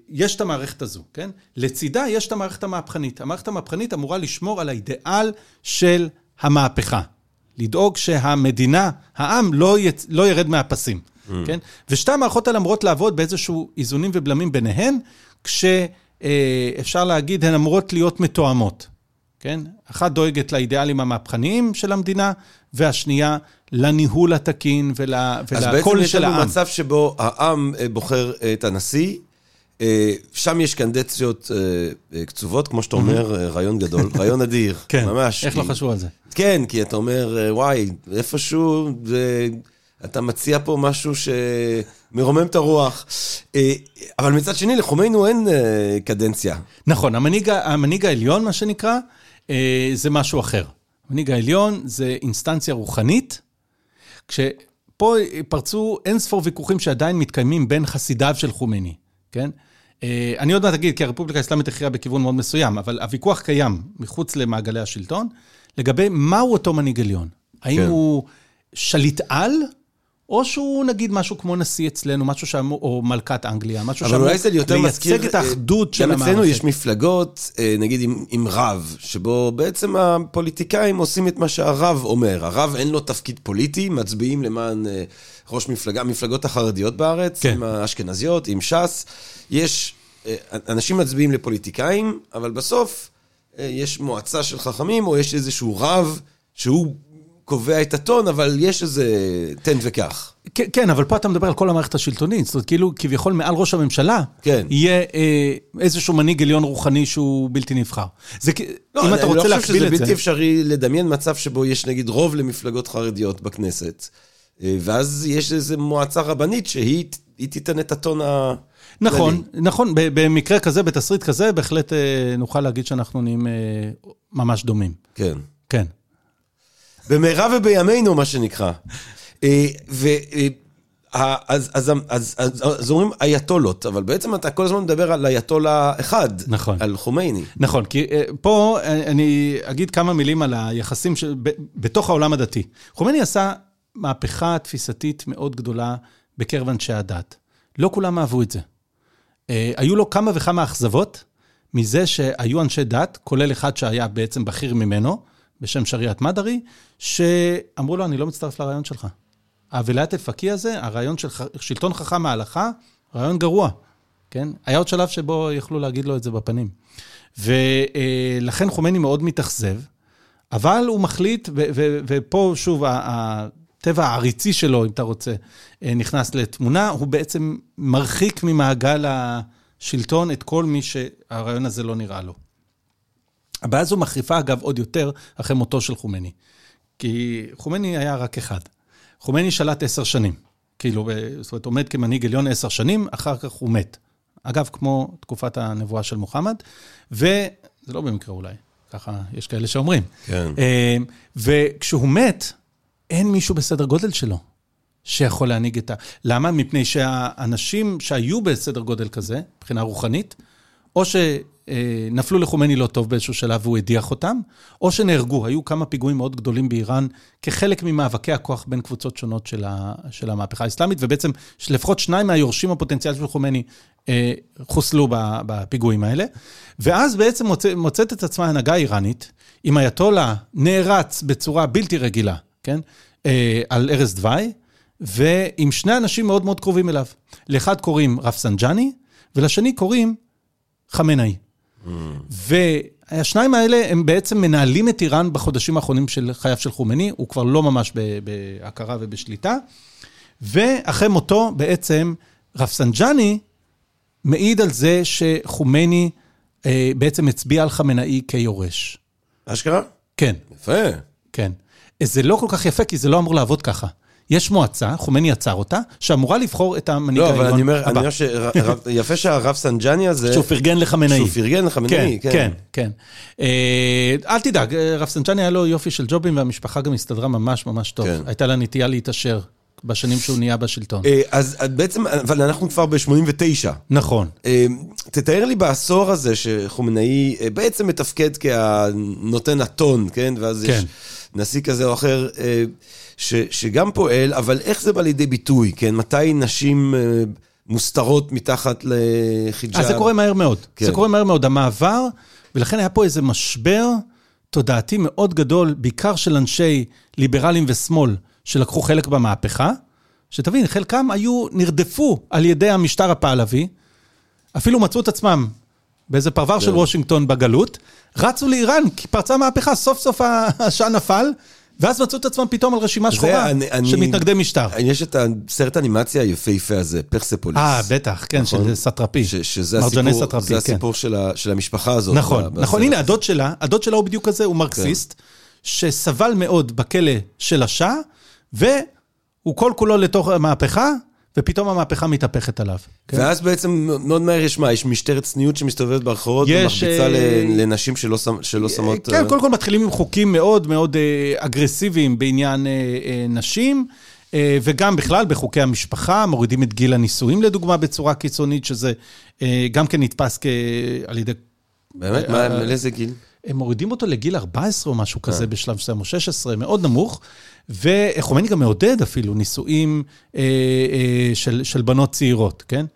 יש את המערכת הזו, כן? לצידה יש את המערכת המהפכנית. המערכת המהפכנית אמורה לשמור על האידיאל של המהפכה. לדאוג שהמדינה, העם, לא, יצ... לא ירד מהפסים, mm. כן? ושתי המערכות האלה אמורות לעבוד באיזשהו איזונים ובלמים ביניהן, כשאפשר להגיד, הן אמורות להיות מתואמות. כן? אחת דואגת לאידיאלים המהפכניים של המדינה, והשנייה לניהול התקין ול... ולקול של העם. אז בעצם יש לנו מצב שבו העם אה, בוחר אה, את הנשיא, אה, שם יש קנדציות קצובות, כמו שאתה אומר, רעיון גדול, רעיון אדיר, כן, ממש. איך לא חשבו על זה? כן, כי אתה אומר, וואי, איפשהו, אתה מציע פה משהו שמרומם את הרוח. אבל מצד שני, לחומנו אין קדנציה. נכון, המנהיג, המנהיג העליון, מה שנקרא, זה משהו אחר. המנהיג העליון זה אינסטנציה רוחנית, כשפה פרצו אין ספור ויכוחים שעדיין מתקיימים בין חסידיו של חומני, כן? אה, אני עוד מעט אגיד, כי הרפובליקה האסלאמית הכריעה בכיוון מאוד מסוים, אבל הוויכוח קיים מחוץ למעגלי השלטון, לגבי מהו אותו מנהיג עליון. האם כן. הוא שליט על, או שהוא נגיד משהו כמו נשיא אצלנו, משהו שאמור, או מלכת אנגליה, משהו שאמור לייצג את האחדות של המערכת. גם אצלנו יש מפלגות, אה, נגיד עם, עם רב, שבו בעצם הפוליטיקאים עושים את מה שהרב אומר. הרב אין לו תפקיד פוליטי, מצביעים למען אה, ראש מפלגה, המפלגות החרדיות בארץ, כן. עם האשכנזיות, עם ש"ס. יש, אה, אנשים מצביעים לפוליטיקאים, אבל בסוף יש מועצה של חכמים, או יש איזשהו רב שהוא קובע את הטון, אבל יש איזה תן וקח. כן, כן, אבל פה אתה מדבר על כל המערכת השלטונית. זאת אומרת, כאילו, כביכול מעל ראש הממשלה, כן. יהיה אה, איזשהו מנהיג עליון רוחני שהוא בלתי נבחר. זה, לא, אם אני, אתה רוצה להקביל את זה... אני לא חושב שזה בלתי אפשרי לדמיין מצב שבו יש נגיד רוב למפלגות חרדיות בכנסת, אה, ואז יש איזו מועצה רבנית שהיא תיתן את הטון ה... נכון, נכון, במקרה כזה, בתסריט כזה, בהחלט אה, נוכל להגיד שאנחנו נהיים אה, ממש דומים. כן. כן. במהרה ובימינו, מה שנקרא. אה, ה- אז, אז, אז, אז, אז אומרים אייתולות, אבל בעצם אתה כל הזמן מדבר על אייתולה אחד. נכון. על חומייני. נכון, כי אה, פה אה, אני אגיד כמה מילים על היחסים ב- בתוך העולם הדתי. חומייני עשה מהפכה תפיסתית מאוד גדולה בקרב אנשי הדת. לא כולם אהבו את זה. אה, היו לו כמה וכמה אכזבות מזה שהיו אנשי דת, כולל אחד שהיה בעצם בכיר ממנו, בשם שריעת מדרי, שאמרו לו, אני לא מצטרף לרעיון שלך. הווילת אלפקי הזה, הרעיון של ח- שלטון חכם מההלכה, רעיון גרוע, כן? היה עוד שלב שבו יכלו להגיד לו את זה בפנים. ולכן חומני מאוד מתאכזב, אבל הוא מחליט, ו- ו- ופה שוב, הטבע העריצי שלו, אם אתה רוצה, אה, נכנס לתמונה, הוא בעצם מרחיק ממעגל השלטון את כל מי שהרעיון הזה לא נראה לו. הבעיה הזו מחריפה, אגב, עוד יותר אחרי מותו של חומני. כי חומני היה רק אחד. חומני שלט עשר שנים. כאילו, ב- זאת אומרת, עומד כמנהיג עליון עשר שנים, אחר כך הוא מת. אגב, כמו תקופת הנבואה של מוחמד, וזה לא במקרה אולי, ככה יש כאלה שאומרים. כן. אה, וכשהוא מת, אין מישהו בסדר גודל שלו שיכול להנהיג את ה... למה? מפני שהאנשים שהיו בסדר גודל כזה, מבחינה רוחנית, או שנפלו לחומני לא טוב באיזשהו שלב והוא הדיח אותם, או שנהרגו. היו כמה פיגועים מאוד גדולים באיראן כחלק ממאבקי הכוח בין קבוצות שונות של, ה... של המהפכה האסלאמית, ובעצם לפחות שניים מהיורשים הפוטנציאליים של חומני אה, חוסלו בפיגועים האלה. ואז בעצם מוצא, מוצאת את עצמה ההנהגה האיראנית, עם אייתולה נערץ בצורה בלתי רגילה, כן? אה, על ערש דווי, ועם שני אנשים מאוד מאוד קרובים אליו. לאחד קוראים רפסנג'אני, ולשני קוראים חמינאי. והשניים האלה הם בעצם מנהלים את איראן בחודשים האחרונים של חייו של חומני, הוא כבר לא ממש בהכרה ובשליטה. ואחרי מותו בעצם רפסנג'אני מעיד על זה שחומני אה, בעצם הצביע על חמינאי כיורש. אשכרה? כן, יפה. כן. זה לא כל כך יפה, כי זה לא אמור לעבוד ככה. יש מועצה, חומני יצר אותה, שאמורה לבחור את המנהיג לא, אבל העליון אני אומר, אני הבא. אומר שיפה שהרב סנג'אני הזה... שהוא פרגן לחמינאי. שהוא פרגן לחמינאי, כן, כן, כן. אה, אל תדאג, אה, רב סנג'אני היה לו יופי של ג'ובים, והמשפחה גם הסתדרה ממש ממש טוב. כן. הייתה לה נטייה להתעשר בשנים שהוא נהיה בשלטון. אה, אז בעצם, אבל אנחנו כבר ב-89. נכון. תתאר לי בעשור הזה שחומנאי בעצם מתפקד כנותן הטון, כן? ואז יש כן. נשיא כזה או אחר ש, שגם פועל, אבל איך זה בא לידי ביטוי, כן? מתי נשים אה, מוסתרות מתחת לחיג'אב? אז זה קורה מהר מאוד. כן. זה קורה מהר מאוד, המעבר, ולכן היה פה איזה משבר תודעתי מאוד גדול, בעיקר של אנשי ליברלים ושמאל, שלקחו חלק במהפכה, שתבין, חלקם היו, נרדפו על ידי המשטר הפעלבי, אפילו מצאו את עצמם באיזה פרבר של כן. וושינגטון בגלות, רצו לאיראן, כי פרצה מהפכה, סוף סוף העשן נפל, ואז מצאו את עצמם פתאום על רשימה שחורה של מתנגדי משטר. יש את הסרט האנימציה היפהפה הזה, פרספוליס. אה, בטח, כן, נכון. של סטראפי. שזה מרג'ני הסיפור, סטרפי, כן. הסיפור של, ה, של המשפחה הזאת. נכון, נכון. הנה, הדוד שלה, הדוד שלה הוא בדיוק כזה, הוא מרקסיסט, כן. שסבל מאוד בכלא של השאה, והוא כל כולו לתוך המהפכה, ופתאום המהפכה מתהפכת עליו. כן? ואז בעצם מאוד מהר יש מה? יש משטרת צניעות שמסתובבת ברחובות יש, ומרביצה אה, לנשים שלא, שלא שמות... כן, אה, קודם כל מתחילים עם חוקים מאוד מאוד אה, אגרסיביים בעניין אה, אה, נשים, אה, וגם בכלל בחוקי המשפחה, מורידים את גיל הנישואים לדוגמה בצורה קיצונית, שזה אה, גם כן נתפס כ... על ידי... באמת? אה, מה, אה, לאיזה גיל? הם מורידים אותו לגיל 14 או משהו כזה בשלב מסוים, או 16, מאוד נמוך, וחומני גם מעודד אפילו נישואים אה, אה, של, של בנות צעירות, כן?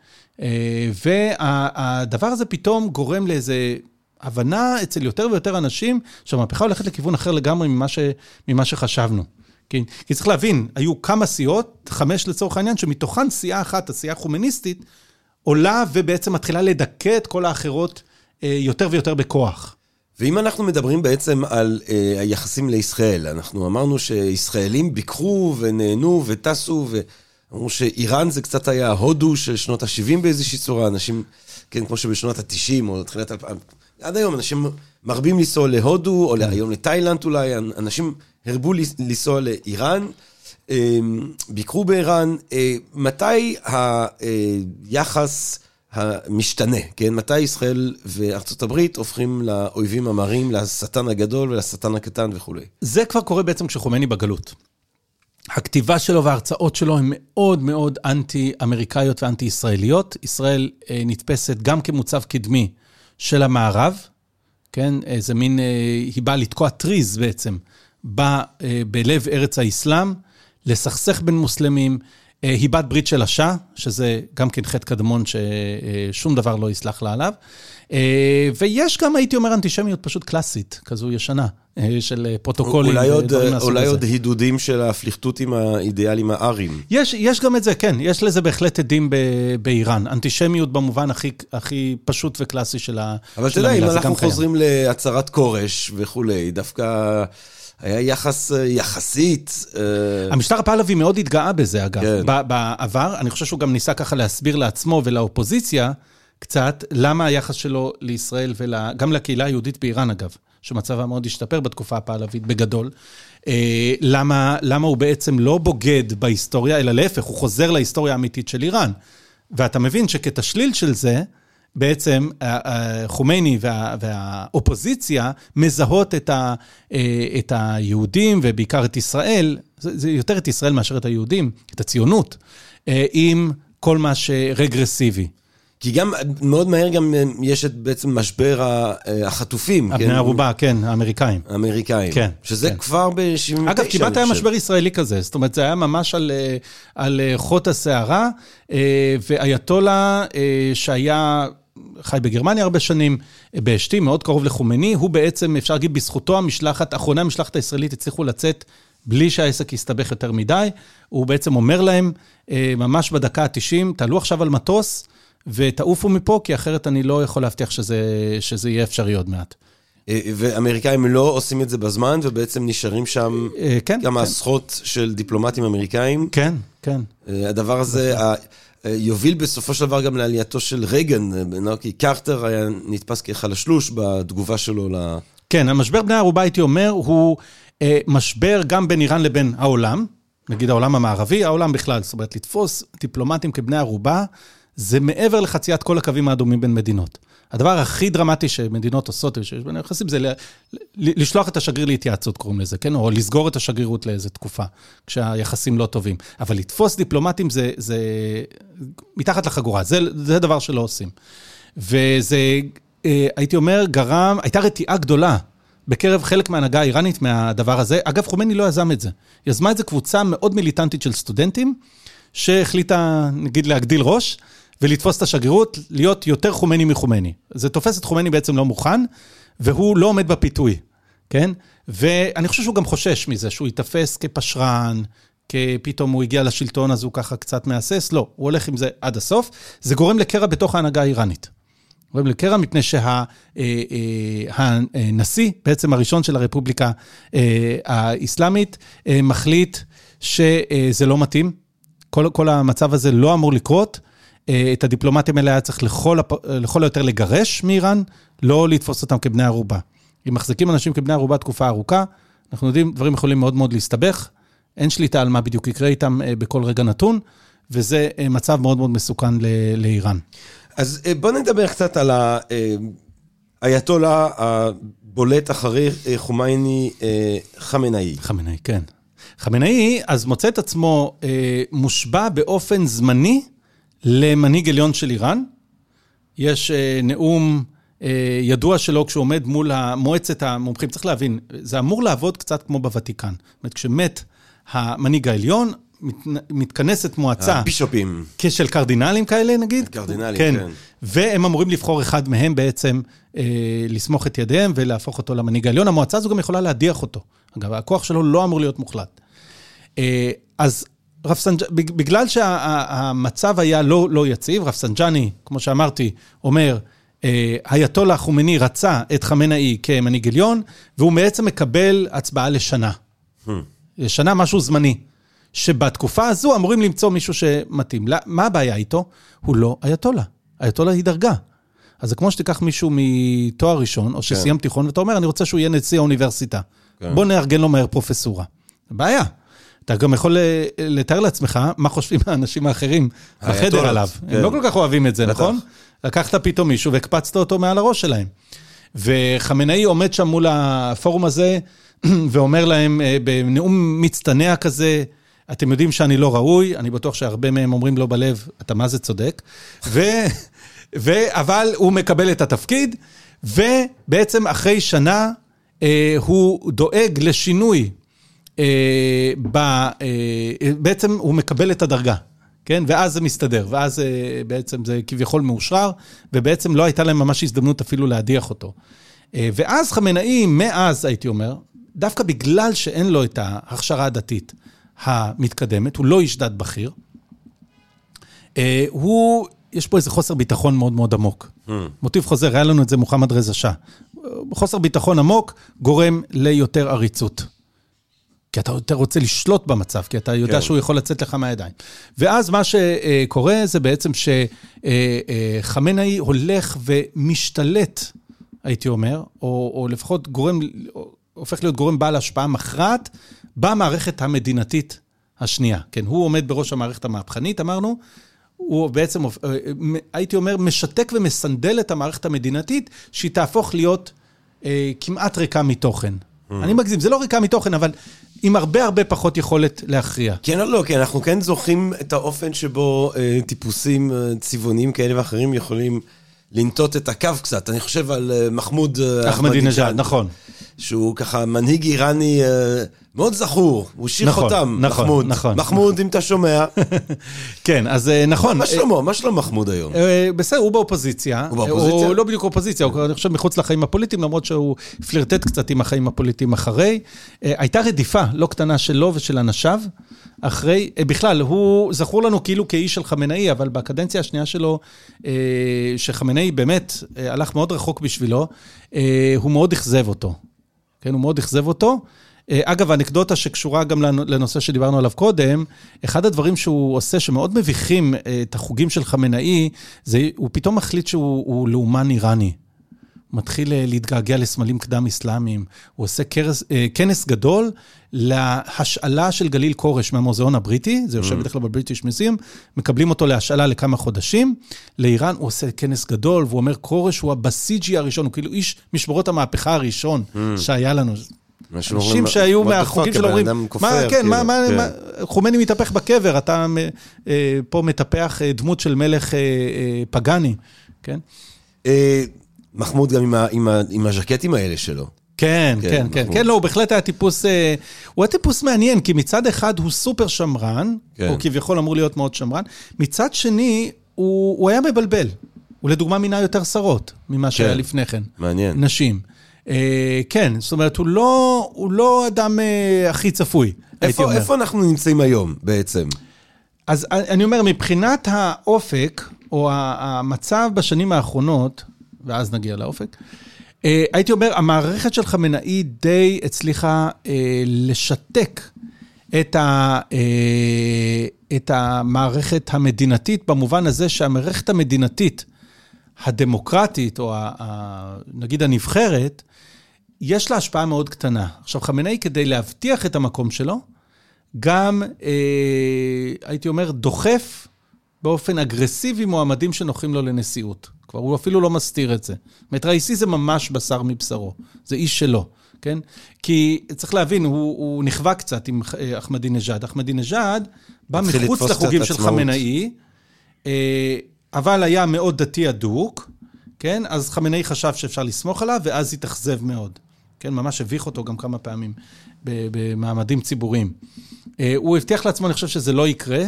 אה, והדבר הזה פתאום גורם לאיזה הבנה אצל יותר ויותר אנשים, שהמהפכה הולכת לכיוון אחר לגמרי ממה, ש, ממה שחשבנו. כן? כי צריך להבין, היו כמה סיעות, חמש לצורך העניין, שמתוכן סיעה אחת, הסיעה החומניסטית, עולה ובעצם מתחילה לדכא את כל האחרות אה, יותר ויותר בכוח. ואם אנחנו מדברים בעצם על אה, היחסים לישראל, אנחנו אמרנו שישראלים ביקרו ונהנו וטסו, ואמרו שאיראן זה קצת היה הודו של שנות ה-70 באיזושהי צורה, אנשים, כן, כמו שבשנות ה-90 או תחילת 2000, עד היום אנשים מרבים לנסוע להודו, או היום לתאילנד אולי, אנשים הרבו לנסוע לאיראן. אה, ביקרו באיראן, אה, מתי היחס המשתנה, כן? מתי ישראל וארצות הברית הופכים לאויבים המרים, לשטן הגדול ולשטן הקטן וכולי. זה כבר קורה בעצם כשחומני בגלות. הכתיבה שלו וההרצאות שלו הן מאוד מאוד אנטי-אמריקאיות ואנטי-ישראליות. ישראל אה, נתפסת גם כמוצב קדמי של המערב, כן? איזה מין, אה, היא באה לתקוע טריז בעצם, באה אה, בלב ארץ האסלאם, לסכסך בין מוסלמים. אה, היא בת ברית של השאה, שזה גם כן חטא קדמון ששום דבר לא יסלח לה עליו. אה, ויש גם, הייתי אומר, אנטישמיות פשוט קלאסית, כזו ישנה, אה, של פרוטוקולים. אולי עוד, אולי עוד הידודים של הפליכטות עם האידיאלים הארים. יש, יש גם את זה, כן, יש לזה בהחלט עדים ב, באיראן. אנטישמיות במובן הכי, הכי פשוט וקלאסי של המילה. אבל אתה יודע, אם אנחנו חוזרים להצהרת כורש וכולי, דווקא... היה יחס יחסית... המשטר הפעלבי מאוד התגאה בזה, אגב. כן. בעבר, אני חושב שהוא גם ניסה ככה להסביר לעצמו ולאופוזיציה, קצת למה היחס שלו לישראל וגם לקהילה היהודית באיראן, אגב, שמצבה מאוד השתפר בתקופה הפעלבית בגדול. אה, למה, למה הוא בעצם לא בוגד בהיסטוריה, אלא להפך, הוא חוזר להיסטוריה האמיתית של איראן. ואתה מבין שכתשליל של זה, בעצם חומייני וה, והאופוזיציה מזהות את, ה, אה, את היהודים, ובעיקר את ישראל, זה, יותר את ישראל מאשר את היהודים, את הציונות, אה, עם כל מה שרגרסיבי. כי גם, מאוד מהר גם אה, יש את בעצם משבר אה, החטופים. הבני כן? ערובה, כן, האמריקאים. האמריקאים. כן. שזה כן. כבר ב-79, אגב, כמעט היה משבר ישראלי כזה, זאת אומרת, זה היה ממש על, אה, על חוט השערה, ואייתולה שהיה... חי בגרמניה הרבה שנים, באשתי, מאוד קרוב לחומני, הוא בעצם, אפשר להגיד, בזכותו המשלחת, אחרוני המשלחת הישראלית הצליחו לצאת בלי שהעסק יסתבך יותר מדי. הוא בעצם אומר להם, ממש בדקה ה-90, תעלו עכשיו על מטוס, ותעופו מפה, כי אחרת אני לא יכול להבטיח שזה, שזה יהיה אפשרי עוד מעט. אה, ואמריקאים לא עושים את זה בזמן, ובעצם נשארים שם אה, כן, כמה כן. עשרות של דיפלומטים אמריקאים. כן, כן. אה, הדבר הזה יוביל בסופו של דבר גם לעלייתו של רייגן, כי קרטר היה נתפס כחלשלוש בתגובה שלו ל... כן, המשבר בני ערובה, הייתי אומר, הוא משבר גם בין איראן לבין העולם, נגיד העולם המערבי, העולם בכלל. זאת אומרת, לתפוס דיפלומטים כבני ערובה, זה מעבר לחציית כל הקווים האדומים בין מדינות. הדבר הכי דרמטי שמדינות עושות, שיש בין היחסים, זה לשלוח את השגריר להתייעצות, קוראים לזה, כן? או לסגור את השגרירות לאיזו תקופה, כשהיחסים לא טובים. אבל לתפוס דיפלומטים זה, זה מתחת לחגורה, זה, זה דבר שלא עושים. וזה, אה, הייתי אומר, גרם, הייתה רתיעה גדולה בקרב חלק מההנהגה האיראנית מהדבר הזה. אגב, חומני לא יזם את זה. יזמה את זה קבוצה מאוד מיליטנטית של סטודנטים, שהחליטה, נגיד, להגדיל ראש. ולתפוס את השגרירות, להיות יותר חומני מחומני. זה תופס את חומני בעצם לא מוכן, והוא לא עומד בפיתוי, כן? ואני חושב שהוא גם חושש מזה, שהוא ייתפס כפשרן, כפתאום הוא הגיע לשלטון אז הוא ככה קצת מהסס, לא, הוא הולך עם זה עד הסוף. זה גורם לקרע בתוך ההנהגה האיראנית. גורם לקרע מפני שהנשיא, אה, אה, בעצם הראשון של הרפובליקה אה, האסלאמית, מחליט שזה לא מתאים. כל, כל המצב הזה לא אמור לקרות, אה, את הדיפלומטים האלה היה צריך לכל, לכל היותר לגרש מאיראן, לא לתפוס אותם כבני ערובה. אם מחזיקים אנשים כבני ערובה תקופה ארוכה, אנחנו יודעים, דברים יכולים מאוד מאוד להסתבך, אין שליטה על מה בדיוק יקרה איתם אה, בכל רגע נתון, וזה אה, מצב מאוד מאוד מסוכן לאיראן. אז בוא נדבר קצת על האייתולה הבולט אחרי חומייני, חמינאי. חמינאי, כן. חמינאי אז מוצא את עצמו מושבע באופן זמני למנהיג עליון של איראן. יש אה, נאום אה, ידוע שלו כשהוא עומד מול מועצת המומחים. צריך להבין, זה אמור לעבוד קצת כמו בוותיקן. זאת אומרת, כשמת המנהיג העליון, מת, מתכנסת מועצה. הבישופים. של קרדינלים כאלה, נגיד. קרדינלים, כן. כן. והם אמורים לבחור אחד מהם בעצם, אה, לסמוך את ידיהם ולהפוך אותו למנהיג העליון. המועצה הזו גם יכולה להדיח אותו. אגב, הכוח שלו לא אמור להיות מוחלט. אה, אז רפסנג'ני, בגלל שהמצב היה לא, לא יציב, רפסנג'ני, כמו שאמרתי, אומר, אייתולה חומני רצה את חמנאי כמנהיג עליון, והוא בעצם מקבל הצבעה לשנה. Hmm. לשנה משהו זמני. שבתקופה הזו אמורים למצוא מישהו שמתאים. מה הבעיה איתו? הוא לא אייתולה. אייתולה היא דרגה. אז זה כמו שתיקח מישהו מתואר ראשון, או שסיים כן. תיכון, ואתה אומר, אני רוצה שהוא יהיה נשיא האוניברסיטה. כן. בוא נארגן לו מהר פרופסורה. בעיה. אתה גם יכול לתאר לעצמך מה חושבים האנשים האחרים בחדר עליו. הם כן. לא כל כך אוהבים את זה, נכון? לקחת פתאום מישהו והקפצת אותו מעל הראש שלהם. וחמינאי עומד שם מול הפורום הזה ואומר להם אה, בנאום מצטנע כזה, אתם יודעים שאני לא ראוי, אני בטוח שהרבה מהם אומרים לו בלב, אתה מה זה צודק, ו, ו, אבל הוא מקבל את התפקיד, ובעצם אחרי שנה אה, הוא דואג לשינוי, בעצם הוא מקבל את הדרגה. כן? ואז זה מסתדר, ואז אה, בעצם זה כביכול מאושרר, ובעצם לא הייתה להם ממש הזדמנות אפילו להדיח אותו. אה, ואז חמינאי, מאז הייתי אומר, דווקא בגלל שאין לו את ההכשרה הדתית המתקדמת, הוא לא איש דת בכיר, אה, הוא, יש פה איזה חוסר ביטחון מאוד מאוד עמוק. Mm. מוטיב חוזר, היה לנו את זה מוחמד רזה שאה. חוסר ביטחון עמוק גורם ליותר עריצות. כי אתה יותר רוצה לשלוט במצב, כי אתה יודע כן. שהוא יכול לצאת לך מהידיים. ואז מה שקורה זה בעצם שחמינאי הולך ומשתלט, הייתי אומר, או, או לפחות גורם, הופך להיות גורם בעל השפעה מכרעת במערכת המדינתית השנייה. כן, הוא עומד בראש המערכת המהפכנית, אמרנו, הוא בעצם, אה, הייתי אומר, משתק ומסנדל את המערכת המדינתית, שהיא תהפוך להיות אה, כמעט ריקה מתוכן. Mm. אני מגזים, זה לא ריקה מתוכן, אבל עם הרבה הרבה פחות יכולת להכריע. כן או לא, כי אנחנו כן זוכרים את האופן שבו אה, טיפוסים אה, צבעוניים כאלה ואחרים יכולים לנטות את הקו קצת. אני חושב על אה, מחמוד אה, אחמדינג'אד, נכון. שהוא ככה מנהיג איראני אה, מאוד זכור, הוא השאיר נכון, חותם, נכון, מחמוד. נכון. מחמוד, נכון. אם אתה שומע. כן, אז אה, נכון. מה שלמה? מה שלום מחמוד היום? אה, בסדר, הוא באופוזיציה. הוא באופוזיציה? הוא לא בדיוק אופוזיציה, הוא אני חושב מחוץ לחיים הפוליטיים, למרות שהוא פלירטט קצת עם החיים הפוליטיים אחרי. הייתה רדיפה לא קטנה שלו ושל אנשיו. אחרי, בכלל, הוא זכור לנו כאילו כאיש של חמינאי, אבל בקדנציה השנייה שלו, שחמינאי באמת הלך מאוד רחוק בשבילו, הוא מאוד אכזב אותו. כן, הוא מאוד אכזב אותו. אה, אגב, אנקדוטה שקשורה גם לנושא שדיברנו עליו קודם, אחד הדברים שהוא עושה שמאוד מביכים אה, את החוגים של חמינאי, זה הוא פתאום מחליט שהוא לאומן איראני. מתחיל אה, להתגעגע לסמלים קדם-אסלאמיים. הוא עושה כרס, כנס גדול להשאלה של גליל כורש מהמוזיאון הבריטי, זה יושב mm. בדרך כלל בבריטיש מזיום, מקבלים אותו להשאלה לכמה חודשים. לאיראן הוא עושה כנס גדול, והוא אומר, כורש הוא הבסיג'י הראשון, הוא כאילו איש משמרות המהפכה הראשון mm. שהיה לנו. אנשים שהיו מהחוגים שלו אומרים, מה, כן, מה, מה, כן. חומני מתהפך בקבר, אתה אה, פה מטפח אה, דמות של מלך אה, פגאני, כן? מחמוד גם עם הז'קטים האלה שלו. כן, כן, כן, כן, כן, לא, הוא בהחלט היה טיפוס, הוא היה טיפוס מעניין, כי מצד אחד הוא סופר שמרן, כן. הוא כביכול אמור להיות מאוד שמרן, מצד שני, הוא היה מבלבל. הוא לדוגמה מינה יותר שרות ממה שהיה לפני כן. מעניין. נשים. אה, כן, זאת אומרת, הוא לא, הוא לא אדם אה, הכי צפוי, הייתי אומר. איפה אנחנו נמצאים היום בעצם? אז אני אומר, מבחינת האופק, או המצב בשנים האחרונות, ואז נגיע לאופק, אה, הייתי אומר, המערכת של חמינאי די הצליחה אה, לשתק את, ה, אה, את המערכת המדינתית, במובן הזה שהמערכת המדינתית הדמוקרטית, או ה, ה, נגיד הנבחרת, יש לה השפעה מאוד קטנה. עכשיו, חמינאי, כדי להבטיח את המקום שלו, גם, אה, הייתי אומר, דוחף באופן אגרסיבי מועמדים שנוחים לו לנשיאות. כבר הוא אפילו לא מסתיר את זה. זאת אומרת, ראיסי זה ממש בשר מבשרו, זה איש שלו, כן? כי צריך להבין, הוא, הוא נכווה קצת עם אה, אחמדינג'אד. אחמדינג'אד בא מחוץ לחוגים של חמינאי, אה, אבל היה מאוד דתי אדוק, כן? אז חמינאי חשב שאפשר לסמוך עליו, ואז התאכזב מאוד. כן, ממש הביך אותו גם כמה פעמים במעמדים ציבוריים. אה, הוא הבטיח לעצמו, אני חושב שזה לא יקרה,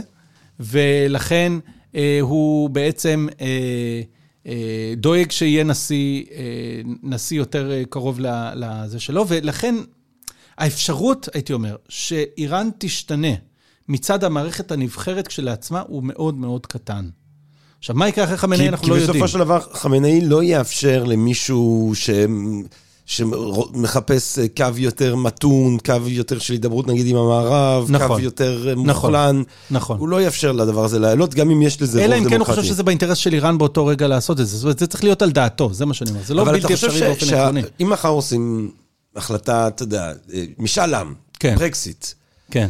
ולכן אה, הוא בעצם אה, דואג שיהיה נשיא, נשיא יותר קרוב לזה שלו, ולכן האפשרות, הייתי אומר, שאיראן תשתנה מצד המערכת הנבחרת כשלעצמה, הוא מאוד מאוד קטן. עכשיו, מה יקרה אחרי חמינאי, אנחנו לא יודעים. כי בסופו של דבר, חמינאי לא יאפשר למישהו ש... שמחפש אה, קו יותר מתון, קו יותר של הידברות נגיד עם המערב, נכון, קו יותר אה, נכון, מוכלן. נכון. הוא לא יאפשר לדבר הזה לעלות, גם אם יש לזה רוב דמוקרטי. אלא אם כן הוא חושב שזה באינטרס של איראן באותו רגע לעשות את זה. זאת אומרת, זה צריך להיות על דעתו, זה מה שאני אומר. זה לא בלתי אפשרי באופן עקרוני. אבל אתה חושב שאם מחר עושים החלטה, אתה יודע, אה, משאל עם, כן. ברקסיט, כן.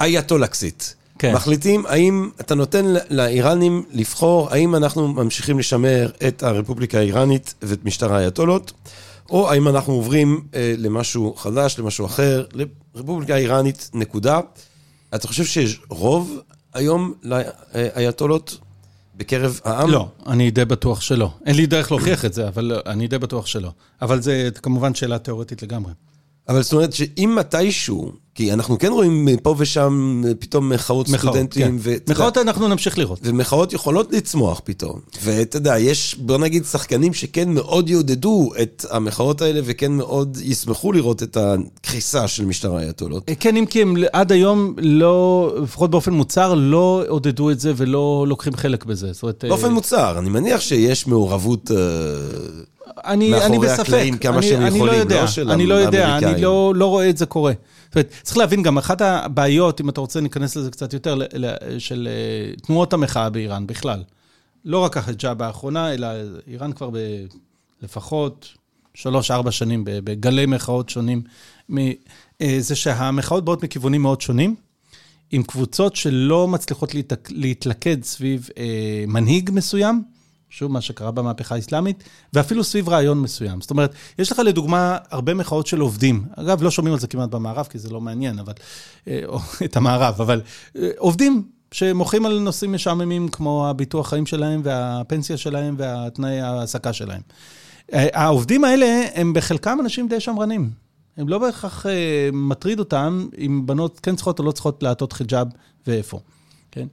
אייתולקסיט, כן. מחליטים האם אתה נותן לאיראנים לבחור האם אנחנו ממשיכים לשמר את הרפובליקה האיראנית ואת משטר האייתולות, או האם אנחנו עוברים אה, למשהו חדש, למשהו אחר, לרפובליקה האיראנית, נקודה. אתה חושב שיש רוב היום לאייתולות בקרב העם? לא, אני די בטוח שלא. אין לי דרך להוכיח את זה, אבל לא, אני די בטוח שלא. אבל זה כמובן שאלה תיאורטית לגמרי. אבל זאת אומרת שאם מתישהו, כי אנחנו כן רואים פה ושם פתאום מחאות מחאות, סטודנטים, כן. יודע, מחאות אנחנו נמשיך לראות. ומחאות יכולות לצמוח פתאום. ואתה יודע, יש, בוא נגיד, שחקנים שכן מאוד יעודדו את המחאות האלה, וכן מאוד ישמחו לראות את הקריסה של משטר האייתולות. כן, אם כי הם עד היום לא, לפחות באופן מוצהר, לא עודדו את זה ולא לוקחים חלק בזה. זאת אומרת... באופן אה, מוצהר, אני מניח שיש מעורבות... אני, מאחורי אני בספק. הקלעים כמה אני, שהם אני יכולים, לא יודע, לא של אני לא יודע. אני לא, לא רואה את זה קורה. זאת אומרת, צריך להבין גם, אחת הבעיות, אם אתה רוצה ניכנס לזה קצת יותר, של אה, תנועות המחאה באיראן בכלל. לא רק החיג'אב האחרונה, אלא איראן כבר ב, לפחות שלוש-ארבע שנים בגלי מחאות שונים. אה, זה שהמחאות באות מכיוונים מאוד שונים, עם קבוצות שלא מצליחות להתלכד סביב אה, מנהיג מסוים, שוב, מה שקרה במהפכה האסלאמית, ואפילו סביב רעיון מסוים. זאת אומרת, יש לך לדוגמה הרבה מחאות של עובדים. אגב, לא שומעים על זה כמעט במערב, כי זה לא מעניין, אבל... אה, או את המערב, אבל אה, עובדים שמוחים על נושאים משעממים כמו הביטוח חיים שלהם והפנסיה שלהם והתנאי ההעסקה שלהם. אה, העובדים האלה הם בחלקם אנשים די שמרנים. הם לא בהכרח מטריד אותם אם בנות כן צריכות או לא צריכות לעטות חיג'אב ואיפה, כן?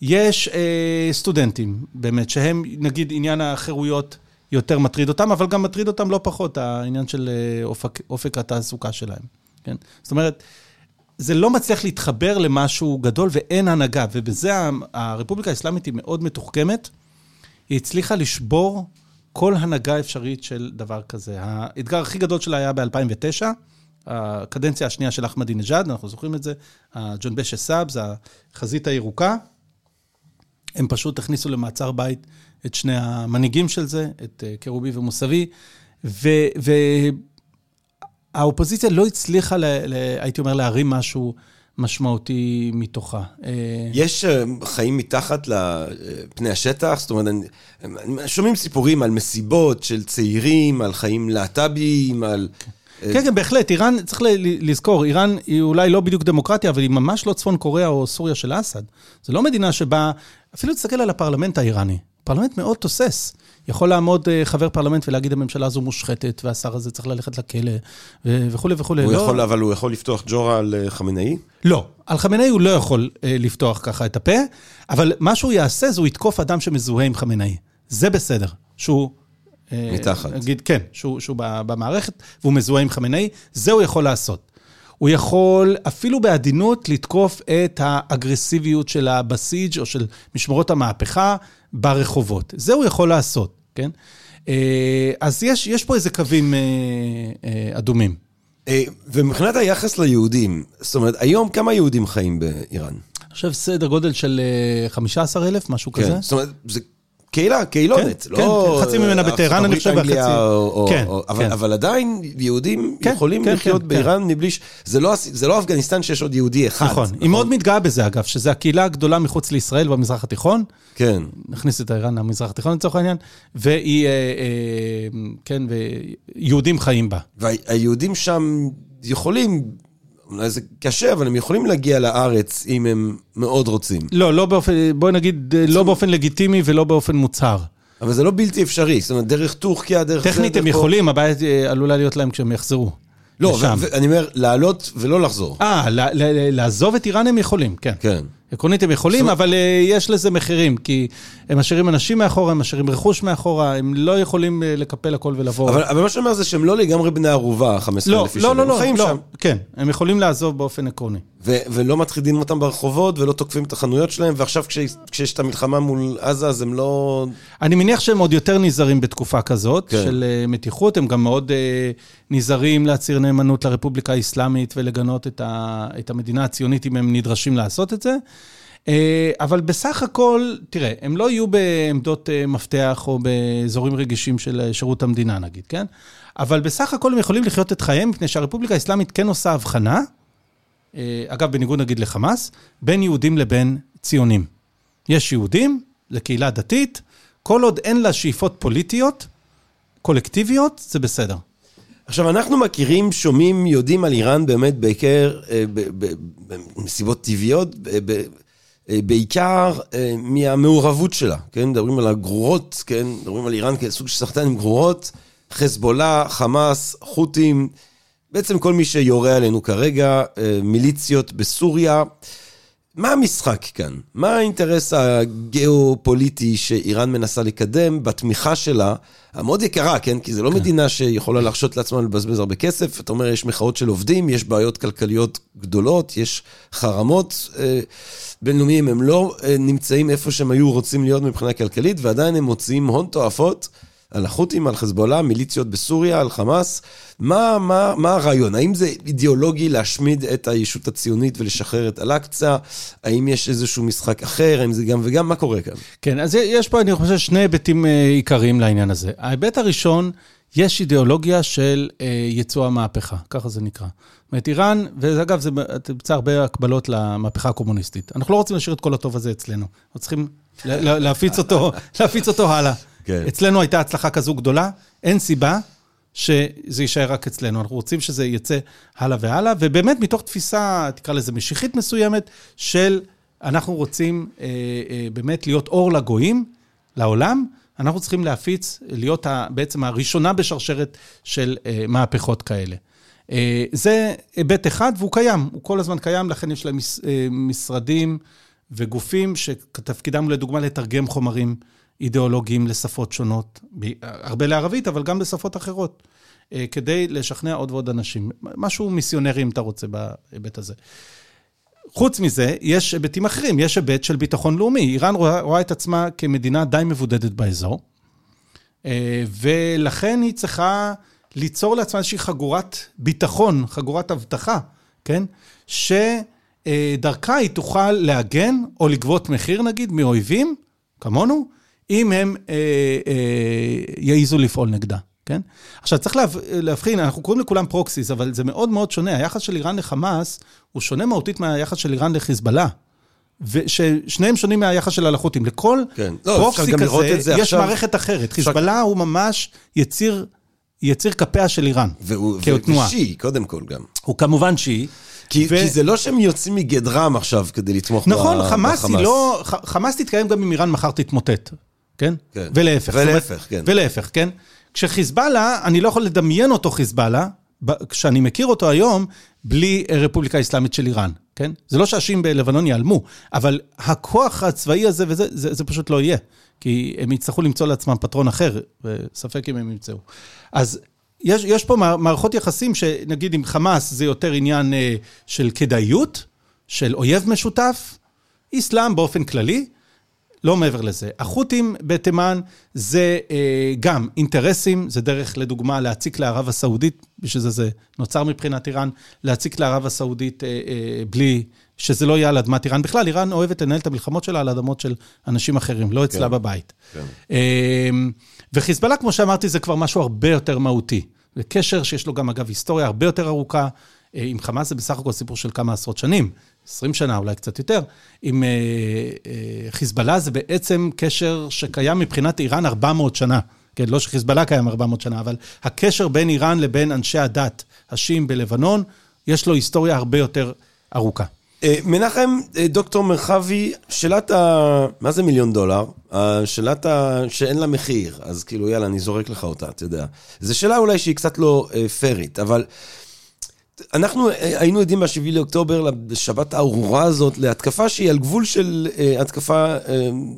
יש אה, סטודנטים, באמת, שהם, נגיד, עניין החירויות יותר מטריד אותם, אבל גם מטריד אותם לא פחות, העניין של אה, אופק, אופק התעסוקה שלהם, כן? זאת אומרת, זה לא מצליח להתחבר למשהו גדול ואין הנהגה, ובזה הרפובליקה האסלאמית היא מאוד מתוחכמת. היא הצליחה לשבור כל הנהגה אפשרית של דבר כזה. האתגר הכי גדול שלה היה ב-2009, הקדנציה השנייה של אחמדינג'אד, אנחנו זוכרים את זה, הג'ונבש א-סאב, זה החזית הירוקה. הם פשוט הכניסו למעצר בית את שני המנהיגים של זה, את אה, קרובי ומוסבי, והאופוזיציה לא הצליחה, ל, ל, הייתי אומר, להרים משהו משמעותי מתוכה. אה, יש אה, חיים מתחת לפני השטח, זאת אומרת, שומעים סיפורים על מסיבות של צעירים, על חיים להט"ביים, על... כן, כן, בהחלט. איראן, צריך לזכור, איראן היא אולי לא בדיוק דמוקרטיה, אבל היא ממש לא צפון קוריאה או סוריה של אסד. זו לא מדינה שבה, אפילו תסתכל על הפרלמנט האיראני. פרלמנט מאוד תוסס. יכול לעמוד אה, חבר פרלמנט ולהגיד, הממשלה הזו מושחתת, והשר הזה צריך ללכת לכלא, וכולי וכולי. הוא לא, יכול, אבל הוא יכול לפתוח ג'ורה על אה, חמינאי? לא. על חמינאי הוא לא יכול אה, לפתוח ככה את הפה, אבל מה שהוא יעשה זה הוא יתקוף אדם שמזוהה עם חמינאי. זה בסדר. שהוא... מתחת. נגיד, כן, שהוא, שהוא במערכת והוא מזוהה עם חמינאי, זה הוא יכול לעשות. הוא יכול אפילו בעדינות לתקוף את האגרסיביות של הבסיג' או של משמרות המהפכה ברחובות. זה הוא יכול לעשות, כן? אה, אז יש, יש פה איזה קווים אה, אה, אדומים. ומבחינת היחס ליהודים, זאת אומרת, היום כמה יהודים חיים באיראן? אני חושב סדר גודל של אה, 15,000, משהו כזה. כן, זאת אומרת, זה קהילה, קהילונת, כן, לא... כן, חצי ממנה ארצות בטהרן, אני חושב, והחצי- כן, אבל- כן. אבל עדיין יהודים כן, יכולים כן, לחיות כן, באיראן מבלי ש... זה לא זה לא אפגניסטן שיש עוד יהודי אחד. נכון. היא מאוד מתגאה בזה, אגב, שזו הקהילה הגדולה מחוץ לישראל במזרח התיכון. כן. נכניס את איראן למזרח התיכון לצורך העניין, והיא, אה, אה, כן, ויהודים חיים בה. והיהודים שם יכולים, אולי זה קשה, אבל הם יכולים להגיע לארץ אם הם מאוד רוצים. לא, לא באופן, בואי נגיד, אה, לא באופן לגיטימי ולא באופן מוצהר. אבל זה לא בלתי אפשרי, זאת אומרת, דרך טורקיה, דרך טכנית הם. יכולים, הבעיה אה, עלולה להיות להם כשהם יחזרו. לא. ואני אומר, לעלות ולא לחזור. אה, לעזוב את איראן הם יכולים, כן. כן. עקרונית הם יכולים, אבל אה, יש לזה מחירים, כי הם משאירים אנשים מאחורה, הם משאירים רכוש מאחורה, הם לא יכולים אה, לקפל הכל ולבוא. אבל, אבל מה שאני אומר זה שהם לא לגמרי בני ערובה, 15 לא, אלף איש. לא. לא, הם לא, חיים לא, שם. כן, הם יכולים לעזוב באופן עקרוני. ו- ולא מטרידים אותם ברחובות, ולא תוקפים את החנויות שלהם, ועכשיו כשיש, כשיש את המלחמה מול עזה, אז הם לא... אני מניח שהם עוד יותר נזהרים בתקופה כזאת, כן. של אה, מתיחות, הם גם מאוד אה, נזהרים להצהיר נאמנות לרפובליקה האסלאמית ולגנות את, ה, את המדינה הציונית אם הם נדרשים לעשות את זה. אה, אבל בסך הכל, תראה, הם לא יהיו בעמדות אה, מפתח או באזורים רגישים של שירות המדינה נגיד, כן? אבל בסך הכל הם יכולים לחיות את חייהם, מפני שהרפובליקה האסלאמית כן עושה הבחנה אגב, בניגוד נגיד לחמאס, בין יהודים לבין ציונים. יש יהודים, זו קהילה דתית, כל עוד אין לה שאיפות פוליטיות, קולקטיביות, זה בסדר. עכשיו, אנחנו מכירים, שומעים, יודעים על איראן באמת בעיקר, אה, בנסיבות טבעיות, אה, בעיקר מהמעורבות שלה, כן? מדברים על הגרורות, כן? מדברים על איראן כסוג של סחטן עם גרורות, חזבאללה, חמאס, חות'ים, בעצם כל מי שיורה עלינו כרגע, מיליציות בסוריה. מה המשחק כאן? מה האינטרס הגיאופוליטי שאיראן מנסה לקדם בתמיכה שלה, המאוד יקרה, כן? כי זו לא כן. מדינה שיכולה להרשות לעצמה לבזבז הרבה כסף. אתה אומר, יש מחאות של עובדים, יש בעיות כלכליות גדולות, יש חרמות אה, בינלאומיים, הם לא אה, נמצאים איפה שהם היו רוצים להיות מבחינה כלכלית, ועדיין הם מוציאים הון תועפות. על החות'ים, על חזבאללה, מיליציות בסוריה, על חמאס. מה, מה, מה הרעיון? האם זה אידיאולוגי להשמיד את הישות הציונית ולשחרר את אל-אקצא? האם יש איזשהו משחק אחר? האם זה גם וגם? מה קורה כאן? כן, אז יש פה, אני חושב, שני היבטים אה, עיקריים לעניין הזה. ההיבט הראשון, יש אידיאולוגיה של אה, יצוא המהפכה, ככה זה נקרא. זאת אומרת, איראן, ואגב, זה תמצא הרבה הקבלות למהפכה הקומוניסטית. אנחנו לא רוצים להשאיר את כל הטוב הזה אצלנו. אנחנו צריכים להפיץ אותו, להפיץ אותו הלאה. כן. אצלנו הייתה הצלחה כזו גדולה, אין סיבה שזה יישאר רק אצלנו. אנחנו רוצים שזה יצא הלאה והלאה, ובאמת מתוך תפיסה, תקרא לזה משיחית מסוימת, של אנחנו רוצים אה, אה, באמת להיות אור לגויים, לעולם, אנחנו צריכים להפיץ, להיות ה, בעצם הראשונה בשרשרת של אה, מהפכות כאלה. אה, זה היבט אחד, והוא קיים, הוא כל הזמן קיים, לכן יש להם מש, אה, משרדים וגופים שתפקידם לדוגמה לתרגם חומרים. אידיאולוגיים לשפות שונות, הרבה לערבית, אבל גם לשפות אחרות, אה, כדי לשכנע עוד ועוד אנשים. משהו מיסיונרי, אם אתה רוצה, בהיבט הזה. חוץ מזה, יש היבטים אחרים, יש היבט של ביטחון לאומי. איראן רואה, רואה את עצמה כמדינה די מבודדת באזור, אה, ולכן היא צריכה ליצור לעצמה איזושהי חגורת ביטחון, חגורת אבטחה, כן? שדרכה היא תוכל להגן או לגבות מחיר, נגיד, מאויבים, כמונו, אם הם אה, אה, יעיזו לפעול נגדה, כן? עכשיו, צריך להבחין, אנחנו קוראים לכולם פרוקסיס, אבל זה מאוד מאוד שונה. היחס של איראן לחמאס הוא שונה מהותית מהיחס של איראן לחיזבאללה. וששניהם שונים מהיחס של החות'ים. לכל כן. לא, פרוקסי כזה, יש עכשיו... מערכת אחרת. חיזבאללה הוא ממש יציר, יציר כפיה של איראן, והוא, כתנועה. ושיעי, קודם כל גם. הוא כמובן שיעי. כי, ו... כי זה לא שהם יוצאים מגדרם עכשיו כדי לתמוך נכון, ב... חמאס בחמאס. נכון, לא... חמאס תתקיים גם אם איראן מחר תתמוטט. כן? כן. ולהפך. ולהפך, אומרת, כן. ולהפך, כן? כשחיזבאללה, אני לא יכול לדמיין אותו חיזבאללה, כשאני מכיר אותו היום, בלי רפובליקה האסלאמית של איראן, כן? זה לא שהשיעים בלבנון ייעלמו, אבל הכוח הצבאי הזה וזה, זה, זה פשוט לא יהיה. כי הם יצטרכו למצוא לעצמם פטרון אחר, וספק אם הם ימצאו. אז יש, יש פה מערכות יחסים שנגיד עם חמאס זה יותר עניין אה, של כדאיות, של אויב משותף, אסלאם באופן כללי, לא מעבר לזה. החות'ים בתימן זה אה, גם אינטרסים, זה דרך, לדוגמה, להציק לערב הסעודית, בשביל זה זה נוצר מבחינת איראן, להציק לערב הסעודית אה, אה, בלי, שזה לא יהיה על אדמת איראן. בכלל, איראן אוהבת לנהל את המלחמות שלה על אדמות של אנשים אחרים, לא אצלה כן, בבית. כן. אה, וחיזבאללה, כמו שאמרתי, זה כבר משהו הרבה יותר מהותי. זה קשר שיש לו גם, אגב, היסטוריה הרבה יותר ארוכה. אה, עם חמאס זה בסך הכל סיפור של כמה עשרות שנים. 20 שנה, אולי קצת יותר, עם אה, אה, חיזבאללה זה בעצם קשר שקיים מבחינת איראן 400 שנה. כן, לא שחיזבאללה קיים 400 שנה, אבל הקשר בין איראן לבין אנשי הדת השיעים בלבנון, יש לו היסטוריה הרבה יותר ארוכה. מנחם, דוקטור מרחבי, שאלת ה... מה זה מיליון דולר? שאלת ה... שאין לה מחיר, אז כאילו, יאללה, אני זורק לך אותה, אתה יודע. זו שאלה אולי שהיא קצת לא פיירית, אבל אנחנו אה, היינו עדים ב-7 לאוקטובר, לשבת הארורה הזאת, להתקפה שהיא על גבול של uh, התקפה, uh,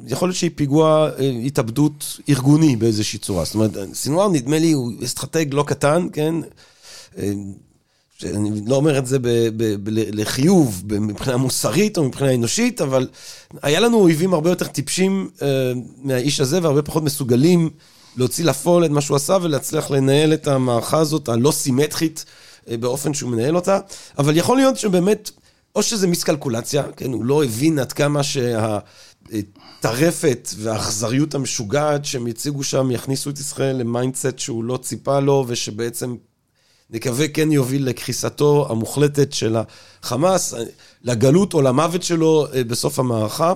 יכול להיות שהיא פיגוע התאבדות ארגוני באיזושהי צורה. זאת אומרת, סינואר נדמה לי הוא אסטרטג לא קטן, כן? אני לא אומר את זה ב- ב- ב- לחיוב, מבחינה מוסרית או מבחינה אנושית, אבל היה לנו אויבים הרבה יותר טיפשים uh, מהאיש הזה והרבה פחות מסוגלים להוציא לפועל את מה שהוא עשה ולהצליח לנהל את המערכה הזאת הלא סימטרית. אה, באופן שהוא מנהל אותה, אבל יכול להיות שבאמת, או שזה מיסקלקולציה, כן, הוא לא הבין עד כמה שהטרפת והאכזריות המשוגעת שהם יציגו שם יכניסו את ישראל ל mindset שהוא לא ציפה לו, ושבעצם נקווה כן יוביל לקריסתו המוחלטת של החמאס, לגלות או למוות שלו בסוף המערכה,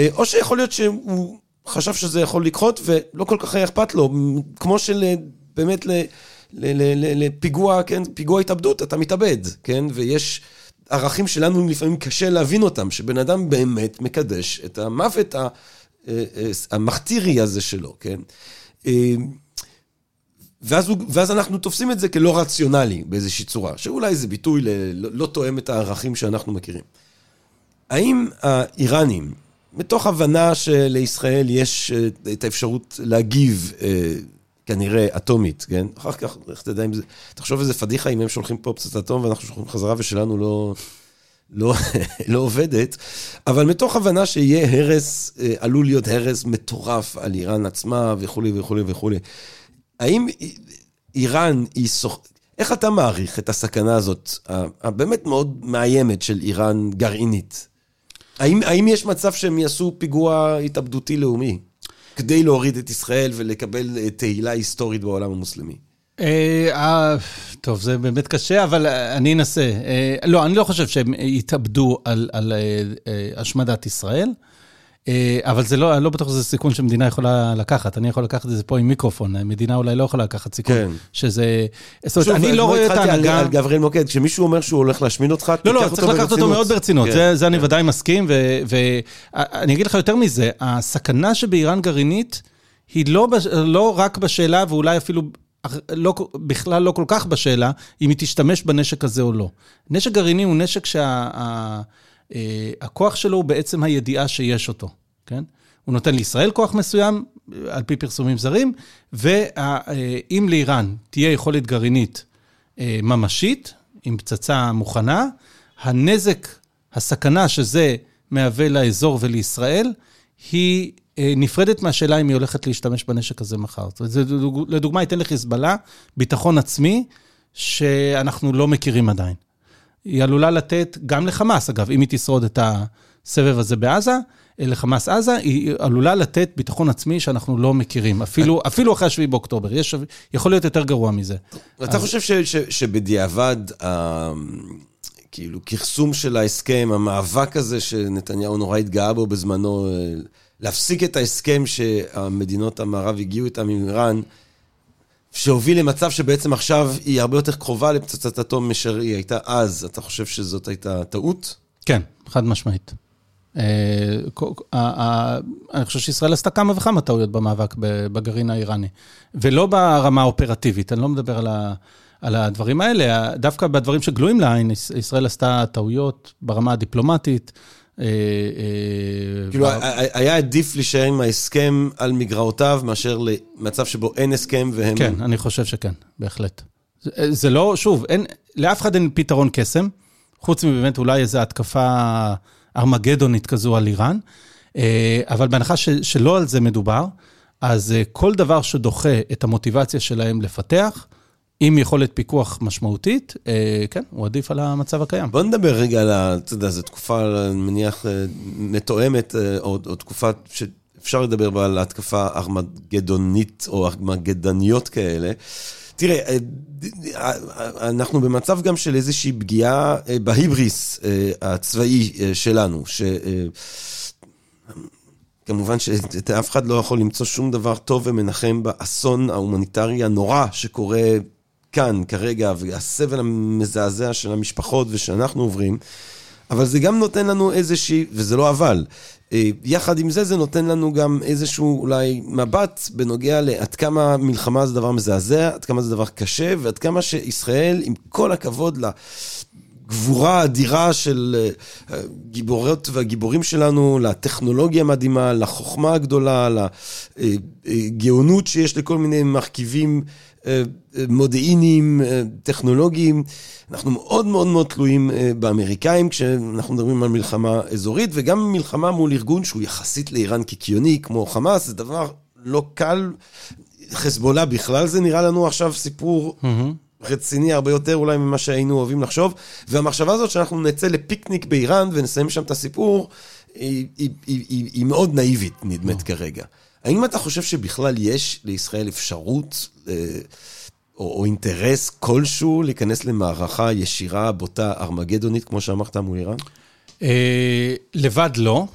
או שיכול להיות שהוא חשב שזה יכול לקחות ולא כל כך היה אכפת לו, כמו של באמת לפיגוע, כן, פיגוע התאבדות, אתה מתאבד, כן, ויש... ערכים שלנו לפעמים קשה להבין אותם, שבן אדם באמת מקדש את המוות המכתירי הזה שלו, כן? ואז, הוא, ואז אנחנו תופסים את זה כלא רציונלי באיזושהי צורה, שאולי זה ביטוי ל, לא, תואם את הערכים שאנחנו מכירים. האם האיראנים, מתוך הבנה שלישראל יש אה, את האפשרות להגיב, אה, כנראה אטומית, כן? אחר כך, איך תדע אם זה... תחשוב איזה פדיחה אם הם שולחים פה פצצת אטום ואנחנו שולחים חזרה ושלנו לא, לא, לא עובדת, אבל מתוך הבנה שיהיה הרס, אה, עלול להיות הרס מטורף על איראן עצמה וכולי וכולי וכולי. האם איראן היא סוח... איך אתה מעריך את הסכנה הזאת, הבאמת מאוד מאיימת של איראן גרעינית? האם, האם יש מצב שהם יעשו פיגוע התאבדותי לאומי כדי להוריד את ישראל ולקבל אה, תהילה היסטורית בעולם המוסלמי? אה, טוב, זה באמת קשה, אבל אני אנסה. לא, אני לא חושב שהם יתאבדו על, על השמדת ישראל. אה, אבל זה לא, אני לא בטוח שזה סיכון שמדינה יכולה לקחת. אני יכול לקחת את זה פה עם מיקרופון. מדינה אולי לא יכולה לקחת סיכון. כן. שזה... זאת אומרת, אני לא רואה את ההנהגה... על גבריאל מוקד, כשמישהו אומר שהוא הולך להשמין אותך, לא, לא, צריך לקחת אותו מאוד ברצינות. כן. זה אני כן. ודאי מסכים, ואני אגיד לך יותר מזה, הסכנה שבאיראן גרעינית היא לא, לא רק בשאלה, ואולי אפילו לא, בכלל לא כל כך בשאלה, אם היא תשתמש בנשק הזה או לא. נשק גרעיני הוא נשק שה... אה, הכוח שלו הוא בעצם הידיעה שיש אותו, כן? הוא נותן לישראל כוח מסוים, על פי פרסומים זרים, ואם לאיראן תהיה יכולת גרעינית אה, ממשית, עם פצצה מוכנה, הנזק, הסכנה שזה מהווה לאזור ולישראל, היא אה, נפרדת מהשאלה אם היא הולכת להשתמש בנשק הזה מחר. לדוגמה, ייתן לחיזבאללה ביטחון עצמי שאנחנו לא מכירים עדיין. היא עלולה לתת, גם לחמאס אגב, אם היא תשרוד את הסבב הזה בעזה, אה, לחמאס עזה, היא עלולה לתת ביטחון עצמי שאנחנו לא מכירים, אפילו, אפילו אחרי 7 באוקטובר. יש, יכול להיות יותר גרוע מזה. אתה אז... חושב ש, ש, שבדיעבד, ה... כאילו, כרסום של ההסכם, המאבק הזה שנתניהו נורא התגאה בו בזמנו, אה, להפסיק את ההסכם שהמדינות המערב הגיעו איתם עם איראן, שהוביל למצב שבעצם עכשיו היא הרבה יותר קרובה לפצצת אטום מאשר היא הייתה אז. אתה חושב שזאת הייתה טעות? כן, חד משמעית. אה, אני חושב שישראל עשתה כמה וכמה טעויות במאבק בגרעין האיראני, ולא ברמה האופרטיבית, אני לא מדבר על, ה, על הדברים האלה, דווקא בדברים שגלויים לעין, ישראל עשתה טעויות ברמה הדיפלומטית, כאילו, היה עדיף להישאר עם ההסכם על מגרעותיו, מאשר למצב שבו אין הסכם והם... כן, אני חושב שכן, בהחלט. זה לא, שוב, לאף אחד אין פתרון קסם, חוץ מבאמת אולי איזו התקפה ארמגדונית כזו על איראן, אה, אבל בהנחה שלא על זה מדובר, אז כל דבר שדוחה את המוטיבציה שלהם לפתח, עם יכולת פיקוח משמעותית, אה, כן, הוא עדיף על המצב הקיים. בוא נדבר רגע על, אתה יודע, זו תקופה, אני מניח, אה, מתואמת, אה, או, או תקופה שאפשר לדבר בה על התקפה ארמגדונית או ארמגדניות כאלה. תראה, אנחנו במצב גם של איזושהי פגיעה בהיבריס הצבאי שלנו, ש... כמובן שאף אחד לא יכול למצוא שום דבר טוב ומנחם באסון ההומניטרי הנורא שקורה כאן כרגע, והסבל המזעזע של המשפחות ושאנחנו עוברים, אבל זה גם נותן לנו איזושהי, וזה לא אבל, אה, יחד עם זה, זה נותן לנו גם איזשהו אולי מבט בנוגע לעד כמה מלחמה זה דבר מזעזע, עד כמה זה דבר קשה, ועד כמה שישראל, עם כל הכבוד לגבורה האדירה של אה, והגיבורים שלנו, לטכנולוגיה המדהימה, לחוכמה הגדולה, לגאונות שיש לכל מיני מרכיבים אה, מודיעיניים, אה, טכנולוגיים. אנחנו מאוד מאוד מאוד תלויים אה, באמריקאים כשאנחנו מדברים על מלחמה אזורית, וגם מלחמה מול ארגון שהוא יחסית לאיראן קיקיוני, כמו חמאס, זה דבר לא קל. חזבאללה בכלל זה נראה לנו עכשיו סיפור mm-hmm. רציני הרבה יותר אולי ממה שהיינו אוהבים לחשוב. והמחשבה הזאת שאנחנו נצא לפיקניק באיראן ונסיים שם את הסיפור, היא, היא, היא, היא, היא מאוד נאיבית, נדמת mm-hmm. כרגע. האם אתה חושב שבכלל יש לישראל אפשרות, אה, או, או אינטרס כלשהו להיכנס למערכה ישירה, בוטה, ארמגדונית, כמו שאמרת מול איראן? אה, לבד לא.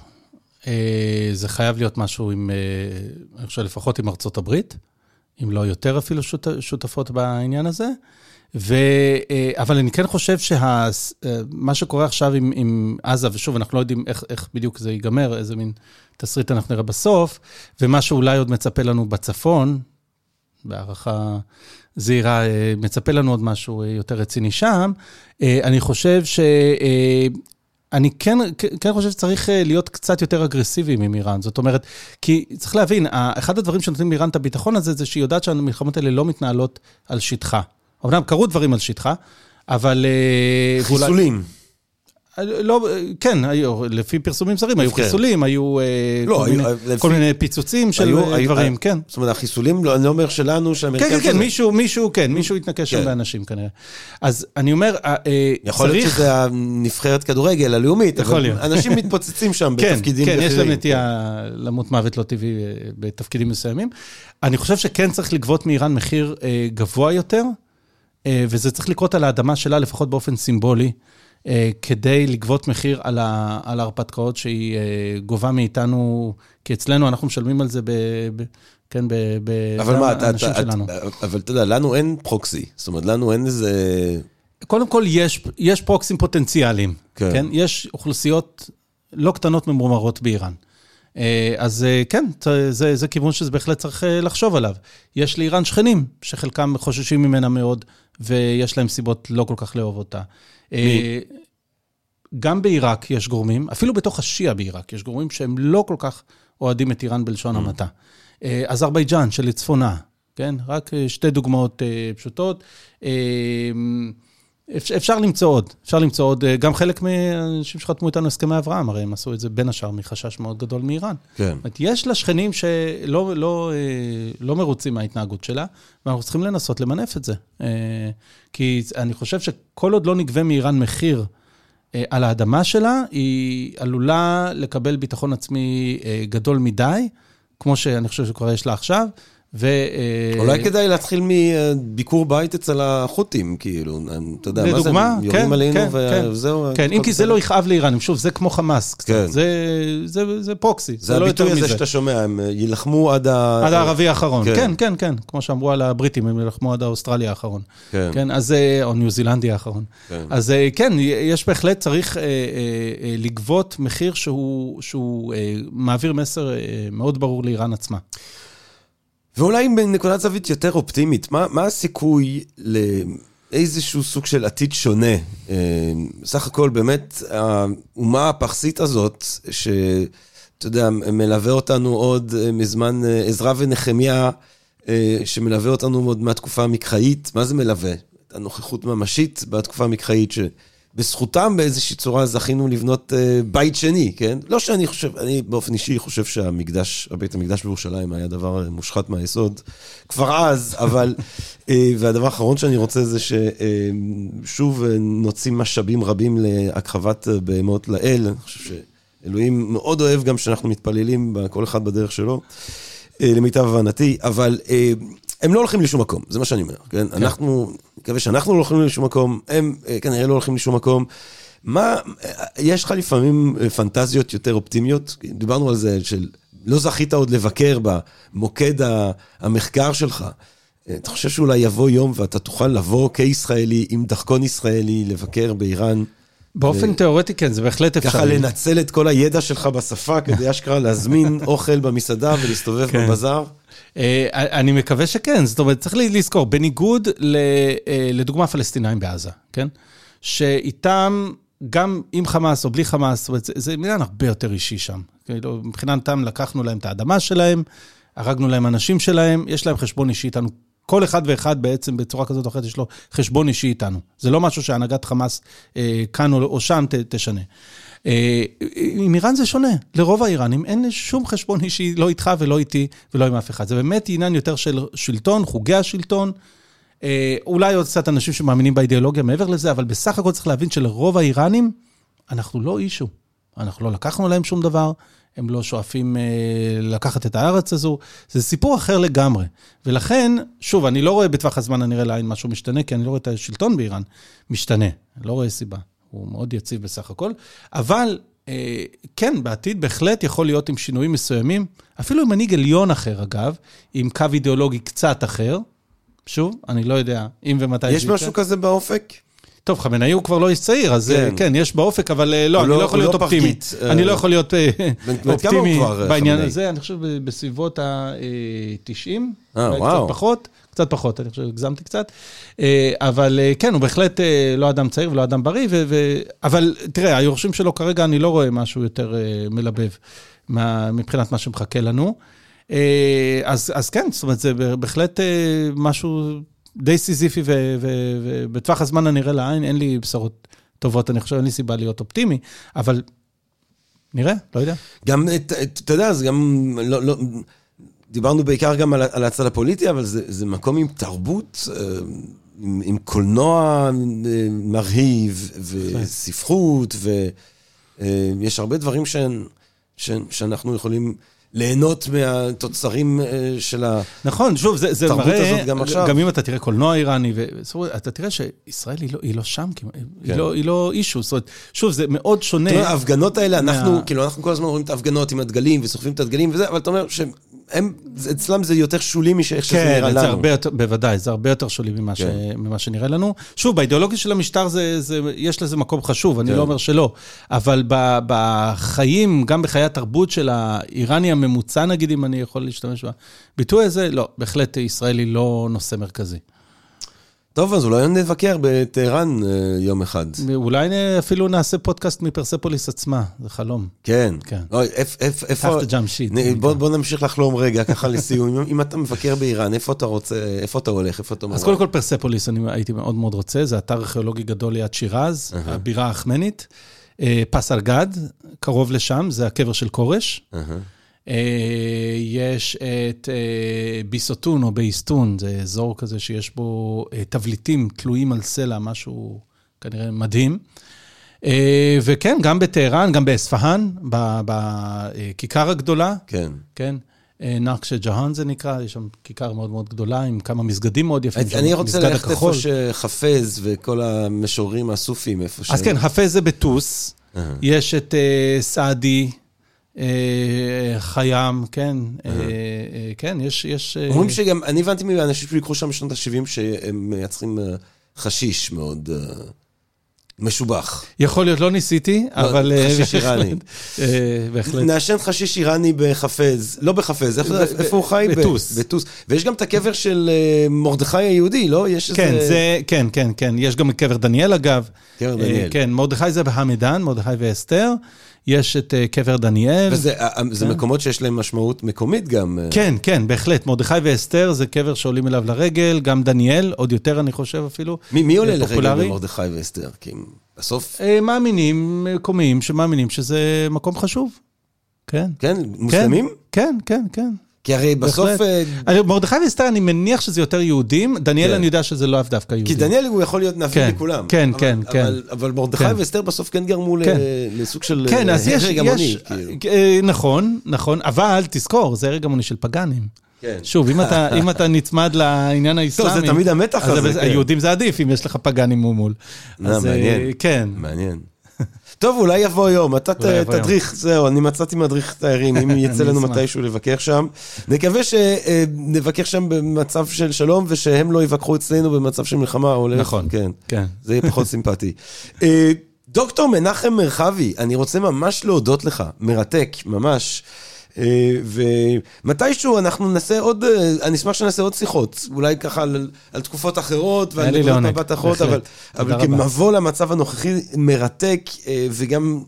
אה, זה חייב להיות משהו עם, אה, אני חושב לפחות עם ארצות הברית, אם לא יותר אפילו שות, שותפות בעניין הזה. ו, אה, אבל אני כן חושב שמה אה, שקורה עכשיו עם, עם עזה, ושוב, אנחנו לא יודעים איך, איך בדיוק זה ייגמר, איזה מין תסריט אנחנו נראה בסוף, ומה שאולי עוד מצפה לנו בצפון, בהערכה זהירה, אה, מצפה לנו עוד משהו יותר רציני שם. אני חושב ש... אני כן, כן חושב שצריך להיות קצת יותר אגרסיביים עם איראן. זאת אומרת, כי צריך להבין, אחד הדברים שנותנים לאיראן את הביטחון הזה, זה שהיא יודעת שהמלחמות האלה לא מתנהלות על שטחה. אמנם קרו דברים על שטחה, אבל... אה, חיסולים. לא, כן, היו, לפי פרסומים זרים, היו כן. חיסולים, היו אה, לא, כל, היו, מיני, לפי... כל מיני פיצוצים של היו, אה, דברים, היו, כן. זאת אומרת, החיסולים, לא, אני לא אומר שלנו, שהאמריקאים... כן, כן, כן, מישהו, מישהו, כן, מישהו התנקש שם כן. באנשים כנראה. אז אני אומר, יכול להיות שזה הנבחרת כדורגל הלאומית, יכול להיות. אנשים מתפוצצים שם כן, בתפקידים כן, כן, יש להם נטייה למות מוות לא טבעי בתפקידים מסוימים. אני חושב שכן צריך לגבות מאיראן מחיר גבוה יותר. אה, וזה צריך לקרות על האדמה שלה, לפחות באופן סימבולי, אה, כדי לגבות מחיר על, ההרפתקאות שהיא אה, גובה מאיתנו, כי אצלנו אנחנו משלמים על זה ב... ב כן, באנשים שלנו. אבל אתה יודע, לנו אין פרוקסי, זאת אומרת, לנו אין איזה... קודם כל, יש, יש פרוקסים פוטנציאליים, כן. כן? יש אוכלוסיות לא קטנות ממורמרות באיראן. אז כן, זה, זה כיוון שזה בהחלט צריך לחשוב עליו. יש לאיראן שכנים, שחלקם חוששים ממנה מאוד, ויש להם סיבות לא כל כך לאהוב אותה. אה, גם בעיראק יש גורמים, אפילו בתוך השיעה בעיראק, יש גורמים שהם לא כל כך אוהדים את איראן בלשון mm. המעטה. אה, אזרבייג'אן שלצפונה, כן? רק אה, שתי דוגמאות פשוטות. אפשר למצוא עוד, אפשר למצוא עוד, אה, גם חלק מהאנשים שחתמו איתנו הסכמי אברהם, הרי הם עשו את זה בין השאר מחשש מאוד גדול מאיראן. כן. זאת אומרת, יש לה שכנים שלא לא, אה, לא מרוצים מההתנהגות שלה, ואנחנו צריכים לנסות למנף את זה. אה, כי אני חושב שכל עוד לא נגבה מאיראן מחיר על האדמה שלה, היא עלולה לקבל ביטחון עצמי גדול מדי, כמו שאני חושב שכבר יש לה עכשיו. ו... אולי כדאי להתחיל מביקור בית אצל החות'ים, כאילו, אתה יודע, מה זה, יורים כן, עלינו כן, וזהו. כן, אם כי זה לא יכאב לאיראנים, שוב, זה כמו חמאס קצת, כן. זה פרוקסי, זה לא יותר מזה. זה הביטוי הזה שאתה שומע, הם יילחמו עד ה... עד הערבי האחרון, כן, כן, כן, כמו שאמרו על הבריטים, הם יילחמו עד האוסטרלי האחרון. כן. אז, או ניו זילנדי האחרון. אז כן, יש בהחלט, צריך לגבות מחיר שהוא מעביר מסר מאוד ברור לאיראן עצמה. ואולי בנקודת זווית יותר אופטימית, מה, מה הסיכוי לאיזשהו סוג של עתיד שונה? אה, סך הכל באמת, האומה הפרסית הזאת, שאתה יודע, מלווה אותנו עוד אה, מזמן אה, עזרא ונחמיה, שמלווה אותנו עוד מהתקופה המקראית, מה זה מלווה? הנוכחות ממשית בתקופה המקראית. בזכותם באיזושהי צורה זכינו לבנות uh, בית שני, כן? לא שאני חושב, אני באופן אישי חושב שהמקדש, הבית המקדש בירושלים היה דבר מושחת מהיסוד כבר אז, אבל, uh, והדבר האחרון שאני רוצה זה ששוב נוציא משאבים רבים להכחבת בהמות לאל. אני חושב שאלוהים מאוד אוהב גם שאנחנו מתפללים, כל אחד בדרך שלו, למיטב הבנתי, אבל... הם לא הולכים לשום מקום, זה מה שאני אומר, כן? כן. אנחנו, מקווה שאנחנו לא הולכים לשום מקום, הם אה, כנראה לא הולכים לשום מקום. מה, אה, יש לך לפעמים אה, פנטזיות יותר אופטימיות? דיברנו על זה של לא זכית עוד לבקר במוקד המחקר שלך. אתה חושב שאולי יבוא יום ואתה תוכל לבוא כישראלי עם דחקון ישראלי, לבקר באיראן? באופן ו... תיאורטי כן, זה בהחלט אפשרי. ככה לנצל את כל הידע שלך בשפה כדי אשכרה להזמין אוכל במסעדה ולהסתובב כן. בבזאר? אה, אני מקווה שכן, זאת אומרת, צריך לזכור, בניגוד אה, לדוגמה פלסטינאים בעזה, כן? שאיתם, גם עם חמאס או בלי חמאס, זאת אומרת, זה עניין הרבה יותר אישי שם. כאילו, מבחינתם לקחנו להם את האדמה שלהם, הרגנו להם אנשים שלהם, יש להם חשבון אישי איתנו. כל אחד ואחד בעצם בצורה כזאת או אחרת יש לו חשבון אישי איתנו. זה לא משהו שהנהגת חמאס אה, כאן או, או שם ת, תשנה. אה, עם איראן זה שונה, לרוב האיראנים אין שום חשבון אישי, לא איתך ולא איתי ולא עם אף אחד. זה באמת עניין יותר של שלטון, חוגי השלטון. אה, אולי עוד קצת אנשים שמאמינים באידיאולוגיה מעבר לזה, אבל בסך הכל צריך להבין שלרוב האיראנים, אנחנו לא אישו. אנחנו לא לקחנו להם שום דבר, הם לא שואפים אה, לקחת את הארץ הזו. זה סיפור אחר לגמרי. ולכן, שוב, אני לא רואה בטווח הזמן הנראה לעין משהו משתנה, כי אני לא רואה את השלטון באיראן משתנה. אני לא רואה סיבה. הוא מאוד יציב בסך הכל. אבל אה, כן, בעתיד בהחלט יכול להיות עם שינויים מסוימים, אפילו עם מנהיג עליון אחר, אגב, עם קו אידיאולוגי קצת אחר. שוב, אני לא יודע אם ומתי יש משהו כזה באופק? טוב, חמינאי הוא כבר לא איש צעיר, אז כן, כן יש באופק, אבל לא, אני לא, לא יכול להיות לא אופטימי. אני לא יכול להיות אופטימי בעניין הזה, אני חושב בסביבות ה-90. אה, וואו. קצת פחות, קצת פחות, אני חושב שהגזמתי קצת. אבל כן, הוא בהחלט לא אדם צעיר ולא אדם בריא, אבל תראה, היורשים שלו כרגע, אני לא רואה משהו יותר מלבב מבחינת מה שמחכה לנו. אז, אז כן, זאת אומרת, זה בהחלט משהו די סיזיפי, ובטווח הזמן הנראה לעין, אין לי בשורות טובות, אני חושב, אין לי סיבה להיות אופטימי, אבל נראה, לא יודע. גם, אתה יודע, זה גם, לא, לא, דיברנו בעיקר גם על, על הצד הפוליטי, אבל זה, זה מקום עם תרבות, אה, עם, עם קולנוע אה, מרהיב, וספרות, ויש אה, הרבה דברים ש, ש, שאנחנו יכולים... ליהנות מהתוצרים של התרבות נכון, שוב, זה, זה מראה, הזאת גם עכשיו. גם אם אתה תראה קולנוע איראני, אתה תראה שישראל היא לא, היא לא שם, כן. היא, לא, היא לא אישו, זאת אומרת, שוב, זה מאוד שונה. תראה, ההפגנות האלה, מה... אנחנו, כאילו, אנחנו כל הזמן רואים את ההפגנות עם הדגלים וסוחבים את הדגלים וזה, אבל אתה אומר הם, אצלם זה יותר שולי מאיך שזה כן, נראה לנו. כן, הרבה יותר, בוודאי, זה הרבה יותר שולי ממה, כן. ש, ממה שנראה לנו. שוב, באידיאולוגיה של המשטר זה, זה, יש לזה מקום חשוב, אני כן. לא אומר שלא, אבל ב, בחיים, גם בחיי התרבות של האיראני הממוצע, נגיד, אם אני יכול להשתמש בביטוי הזה, לא, בהחלט ישראל היא לא נושא מרכזי. טוב, אז אולי נבקר בטהרן אה, יום אחד. אולי אפילו נעשה פודקאסט מפרספוליס עצמה, זה חלום. כן. כן. איפה... בוא נמשיך לחלום רגע, ככה לסיום. אם אתה מבקר באיראן, איפה אתה רוצה, איפה אתה הולך, איפה אתה... אז קודם כל פרספוליס, אני הייתי מאוד מאוד רוצה, זה אתר ארכיאולוגי גדול ליד שירז, הבירה האחמנית. אה, פס ארגד, קרוב לשם, זה הקבר של כורש. אה, יש את אה, ביסוטון או בייסטון, זה אזור כזה שיש בו אה, תבליטים תלויים על סלע, משהו כנראה מדהים. וכן, גם בטהרן, גם באספהאן, בכיכר הגדולה. כן. כן. נקשה ג'האן זה נקרא, יש שם כיכר מאוד מאוד גדולה עם כמה מסגדים מאוד יפים. אני רוצה ללכת איפה שחפז וכל המשוררים הסופים, איפה ש... אז כן, חפז זה בטוס, יש את סעדי. אה, חיים, כן, אה, אה, כן, יש... אומרים שגם, אני הבנתי מאנשים שביקרו שם בשנות ה-70 שהם מייצרים חשיש מאוד משובח. יכול להיות, לא ניסיתי, לא, אבל... חשיש איראני. בהחלט. נעשן חשיש איראני בחפז, לא בחפז, איפה הוא חי? בטוס. בטוס. ויש גם את הקבר של מרדכי היהודי, לא? יש כן, איזה... כן, כן, כן. יש גם קבר דניאל, אגב. קבר דניאל. כן, מרדכי זה בהמדן, מרדכי ואסתר. יש את uh, קבר דניאל. וזה כן. מקומות שיש להם משמעות מקומית גם. אה. כן, כן, בהחלט. מרדכי ואסתר זה קבר שעולים אליו לרגל, גם דניאל, עוד יותר אני חושב אפילו. מי, מי עולה לרגל במרדכי ואסתר? כי בסוף... מאמינים, מקומיים שמאמינים שזה מקום חשוב. כן. כן? מוסלמים? כן, כן, כן. כי הרי בסוף... אה, מרדכי ואסתר, אני מניח שזה יותר יהודים. דניאל, כן. אני יודע שזה לאו דווקא יהודים. כי דניאל הוא יכול להיות נביא כן, לכולם. כן, כן, כן. אבל מרדכי ואסתר בסוף כן גרמו לסוג של הרג המוני. כאילו. אה, נכון, נכון, אבל תזכור, זה הרג המוני של פגאנים. כן. שוב, אם אתה, אם אתה נצמד לעניין האסלאמי... טוב, זה תמיד המתח הזה, כן. היהודים זה עדיף, אם יש לך פגאנים מול. אז מעניין. כן. מעניין. טוב, אולי יבוא יום, אתה תדריך, זהו, אני מצאתי מדריך תיירים, אם יצא לנו מתישהו לבקר שם. נקווה שנבקר שם במצב של שלום, ושהם לא יבקרו אצלנו במצב של מלחמה. נכון, כן. כן. זה יהיה פחות סימפטי. אה, דוקטור מנחם מרחבי, אני רוצה ממש להודות לך, מרתק, ממש. אה, ומתישהו אנחנו נעשה עוד, אה, אני אשמח שנעשה עוד שיחות, אולי ככה על, על תקופות אחרות ועל נקודות מבט אחרות, אבל, אבל כמבוא למצב הנוכחי מרתק, אה, וגם,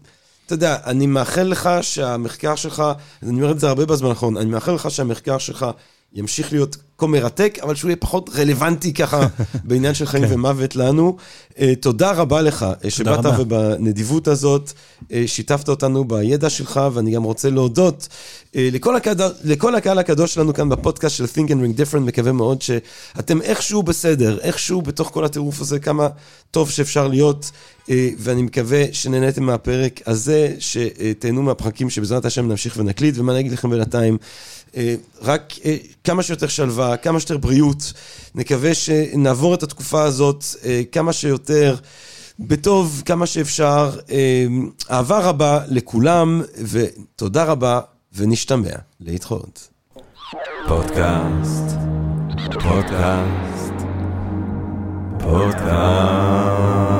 אתה יודע, אני מאחל לך שהמחקר שלך, אני אומר את זה הרבה בזמן האחרון, אני מאחל לך שהמחקר שלך ימשיך להיות כה מרתק, אבל שהוא יהיה פחות רלוונטי ככה בעניין של חיים ומוות לנו. אה, תודה רבה לך אה, שבאת רבה. ובנדיבות הזאת אה, שיתפת אותנו בידע שלך, ואני גם רוצה להודות לכל הקהל, לכל הקהל הקדוש שלנו כאן בפודקאסט של Think and Ring Different, מקווה מאוד שאתם איכשהו בסדר, איכשהו בתוך כל הטירוף הזה, כמה טוב שאפשר להיות, ואני מקווה שנהניתם מהפרק הזה, שתהנו מהפרקים שבעזרת השם נמשיך ונקליט, ומה אני אגיד לכם בינתיים, רק אה, כמה שיותר שלווה, כמה שיותר בריאות, נקווה שנעבור את התקופה הזאת אה, כמה שיותר. בטוב, כמה שאפשר. אה, אהבה רבה לכולם, ותודה רבה, ונשתמע. להתחרות. פודקאסט, פודקאסט, פודקאסט.